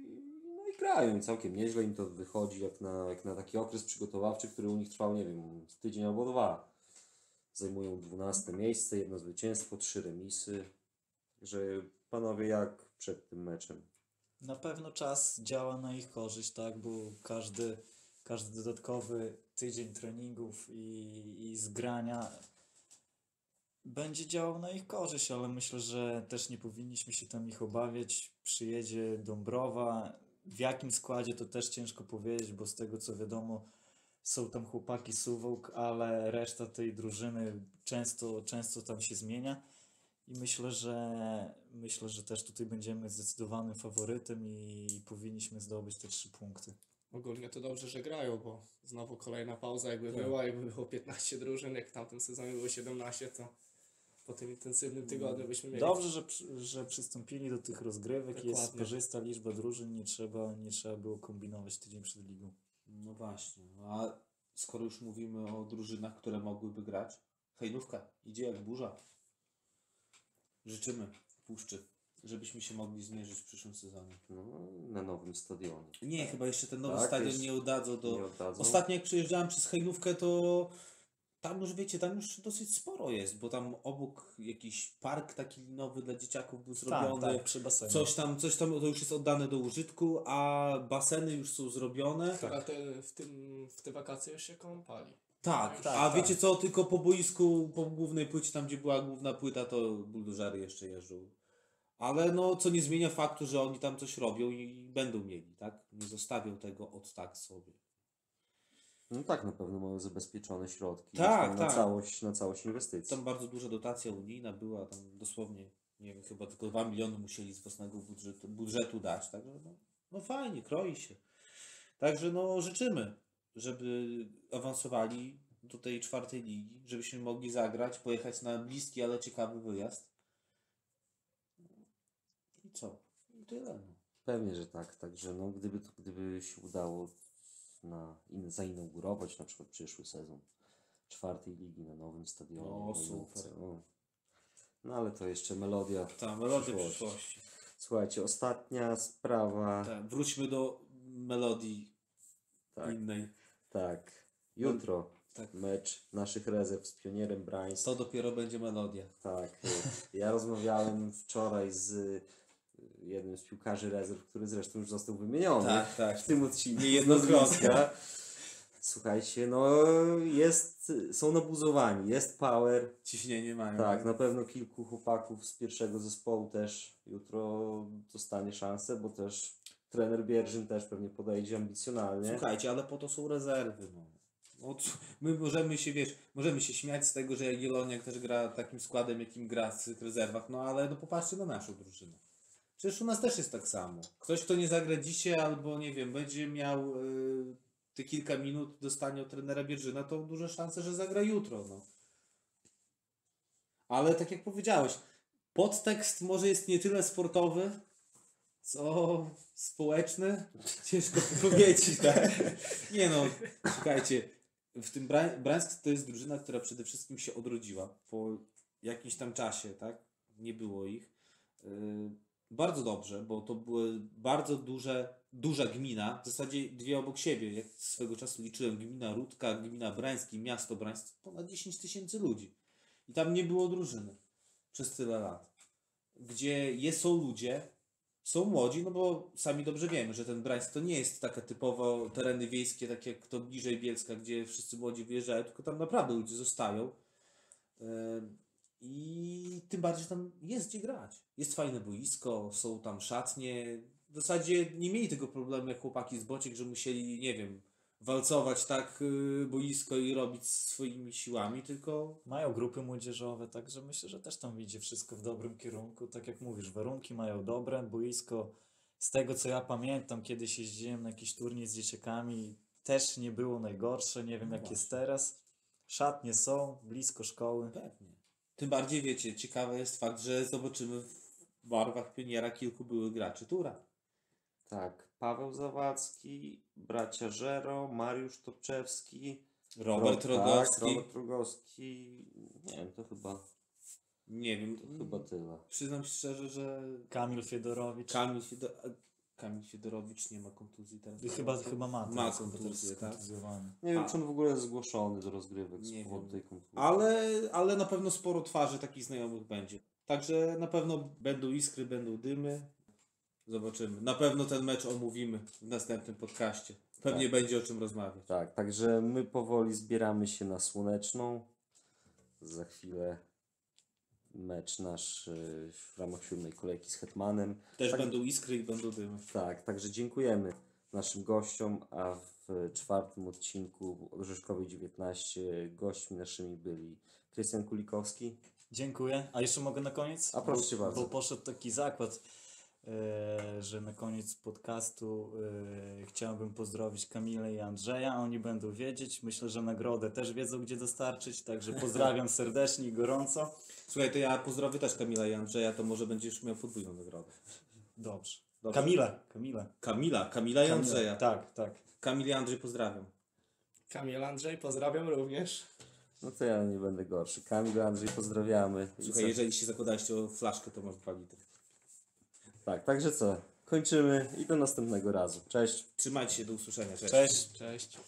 B: no i grają i całkiem nieźle im to wychodzi jak na, jak na taki okres przygotowawczy, który u nich trwał, nie wiem, tydzień albo dwa. Zajmują 12 miejsce, jedno zwycięstwo, trzy remisy. Że panowie, jak przed tym meczem?
C: Na pewno czas działa na ich korzyść, tak, bo każdy, każdy dodatkowy tydzień treningów i, i zgrania będzie działał na ich korzyść, ale myślę, że też nie powinniśmy się tam ich obawiać. Przyjedzie Dąbrowa. W jakim składzie to też ciężko powiedzieć, bo z tego co wiadomo, są tam chłopaki Suwałk, ale reszta tej drużyny często, często tam się zmienia. I myślę, że myślę, że też tutaj będziemy zdecydowanym faworytem i powinniśmy zdobyć te trzy punkty.
D: Ogólnie to dobrze, że grają, bo znowu kolejna pauza jakby
C: Tak.
D: była, jakby było 15 drużyn, jak w tamtym sezonie było 17, to po tym intensywnym tygodniu byśmy mieli...
C: Dobrze, że, że przystąpili do tych rozgrywek. Jest parzysta liczba drużyn, nie trzeba, nie trzeba było kombinować tydzień przed ligą.
A: No właśnie. A skoro już mówimy o drużynach, które mogłyby grać, hejnówka idzie jak burza. Życzymy puszczy, żebyśmy się mogli zmierzyć w przyszłym sezonie.
B: No, na nowym stadionie.
A: Nie, chyba jeszcze ten nowy
B: Tak,
A: stadion nie oddadzą do...
B: Nie oddadzą.
A: Ostatnio jak przejeżdżałem przez hejnówkę, to tam już wiecie, tam już dosyć sporo jest, bo tam obok jakiś park taki linowy dla dzieciaków był zrobiony.
C: Tak, tak, przy basenie.
A: Coś tam, coś tam to już jest oddane do użytku, a baseny już są zrobione.
D: Chyba te, w, tym, w te wakacje już się kąpali.
A: Tak,
C: Tak,
A: a
C: tak.
A: wiecie co, tylko po boisku, po głównej płycie, tam gdzie była główna płyta, to buldożery jeszcze jeżdżą. Ale no, co nie zmienia faktu, że oni tam coś robią i będą mieli, tak? Nie zostawią tego od tak sobie.
B: No tak, na pewno mają zabezpieczone środki
A: Tak, tak.
B: na, całość, na całość inwestycji.
A: Tam bardzo duża dotacja unijna była, tam dosłownie, nie wiem, chyba tylko 2 miliony musieli z własnego budżetu, budżetu dać, także no, no fajnie, kroi się. Także no życzymy, żeby awansowali do tej czwartej ligi, żebyśmy mogli zagrać, pojechać na bliski, ale ciekawy wyjazd. I co? I tyle. No.
B: Pewnie, że tak. Także no, gdyby, gdyby się udało na, in, zainaugurować na przykład przyszły sezon czwartej ligi na nowym stadionie.
A: O, super.
B: o. No ale to jeszcze melodia.
A: Ta melodia
B: Przyszłości.
A: przyszłości.
B: Słuchajcie, ostatnia sprawa.
A: Wróćmy do melodii
B: Tak,
A: innej.
B: tak. Jutro
A: Tak.
B: mecz naszych rezerw z pionierem Brańsk.
A: To dopiero będzie melodia.
B: Tak. Ja rozmawiałem wczoraj z jednym z piłkarzy rezerw, który zresztą już został wymieniony.
A: Tak, tak.
B: w tym odcinku
A: Niejednokrotnie.
B: Słuchajcie, no jest, są nabuzowani, jest power.
A: Ciśnienie mają.
B: Tak, na pewno kilku chłopaków z pierwszego zespołu też jutro dostanie szansę, bo też trener Bierżyn też pewnie podejdzie ambicjonalnie.
A: Słuchajcie, ale po to są rezerwy. No. No, my możemy się, wiesz, możemy się śmiać z tego, że Jagielloniak też gra takim składem, jakim gra w tych rezerwach, no ale no popatrzcie na naszą drużynę. Przecież u nas też jest tak samo. Ktoś, kto nie zagra dzisiaj albo, nie wiem, będzie miał y, te kilka minut dostanie od trenera Bierżyna, to duże szanse, że zagra jutro, no. Ale tak jak powiedziałeś, podtekst może jest nie tyle sportowy, co społeczny. Ciężko powiedzieć, tak? Nie no, Słuchajcie, w tym Bra- Brańsk to jest drużyna, która przede wszystkim się odrodziła po jakimś tam czasie, tak? Nie było ich. Yy, bardzo dobrze, bo to były bardzo duże, duża gmina, w zasadzie dwie obok siebie. Jak swego czasu liczyłem, gmina Rudka, gmina Brańsk i miasto Brańsk, ponad 10 tysięcy ludzi. I tam nie było drużyny przez tyle lat. Gdzie jest, są ludzie, są młodzi, no bo sami dobrze wiemy, że ten Brańsk to nie jest takie typowo tereny wiejskie, tak jak to bliżej Bielska, gdzie wszyscy młodzi wyjeżdżają, tylko tam naprawdę ludzie zostają. I tym bardziej że tam jest gdzie grać. Jest fajne boisko, są tam szatnie. W zasadzie nie mieli tego problemu jak chłopaki z Bociek, że musieli, nie wiem, walcować tak y, boisko i robić swoimi siłami, tylko
C: Mają grupy młodzieżowe, także myślę, że też tam idzie wszystko w dobrym kierunku. Tak jak mówisz, warunki mają dobre, boisko z tego co ja pamiętam, kiedyś jeździłem na jakiś turniej z dzieciakami, też nie było najgorsze, nie wiem
A: No
C: jak
A: właśnie.
C: jest teraz. Szatnie są, blisko szkoły.
A: Pewnie. Tym bardziej wiecie, ciekawy jest fakt, że zobaczymy w barwach pioniera kilku byłych graczy Tura.
B: Tak, Paweł Zawadzki, bracia Żero, Mariusz Topczewski,
A: Robert
B: Ro-
A: Rogowski.
B: Tak, Robert Rogowski. Nie wiem, to chyba,
A: Nie wiem,
B: to chyba tyle.
A: przyznam szczerze, że
C: Kamil Fiedorowicz.
A: Kamil. Kamil Fiedorowicz nie ma kontuzji teraz.
C: Chyba, chyba ma,
A: Ma kontuzję, tak?
C: kontuzjowany.
B: Nie wiem,
A: A-
B: czy on w ogóle jest zgłoszony do rozgrywek z
A: Nie
B: powodu
A: wiem.
B: tej kontuzji.
A: Ale, ale na pewno sporo twarzy takich znajomych będzie. Także na pewno będą iskry, będą dymy. Zobaczymy. Na pewno ten mecz omówimy w następnym podcaście. Pewnie
B: Tak.
A: będzie o czym rozmawiać.
B: Tak, także my powoli zbieramy się na Słoneczną. Za chwilę mecz nasz y, w ramach siódmej kolejki z Hetmanem.
A: Też
B: Tak.
A: będą iskry i będą dymy.
B: Tak, także dziękujemy naszym gościom, a w czwartym odcinku Orzeszkowej 19 gośćmi naszymi byli Krystian Kulikowski.
C: Dziękuję. A jeszcze mogę na koniec?
B: A proszę
C: Bo-
B: bardzo.
C: Bo poszedł taki zakład, e, że na koniec podcastu e, chciałbym pozdrowić Kamilę i Andrzeja. Oni będą wiedzieć. Myślę, że nagrodę też wiedzą, gdzie dostarczyć. Także pozdrawiam serdecznie i gorąco.
A: Słuchaj, to ja pozdrowię też Kamila i Andrzeja, to może będziesz miał podwójną nagrodę.
C: Dobrze.
A: Dobrze.
C: Kamila. Kamila.
A: Kamila, Kamila i Andrzeja.
C: Tak, tak.
A: Kamil i Andrzej pozdrawiam.
D: Kamil Andrzej, pozdrawiam również.
B: No to ja nie będę gorszy. Kamil, Andrzej, pozdrawiamy. I
A: Słuchaj,
B: co?
A: jeżeli się zakładaliście o flaszkę, to masz dwa litry.
B: Tak, także co? Kończymy i do następnego razu. Cześć.
A: Trzymajcie się, do usłyszenia. Cześć.
C: Cześć.
D: Cześć.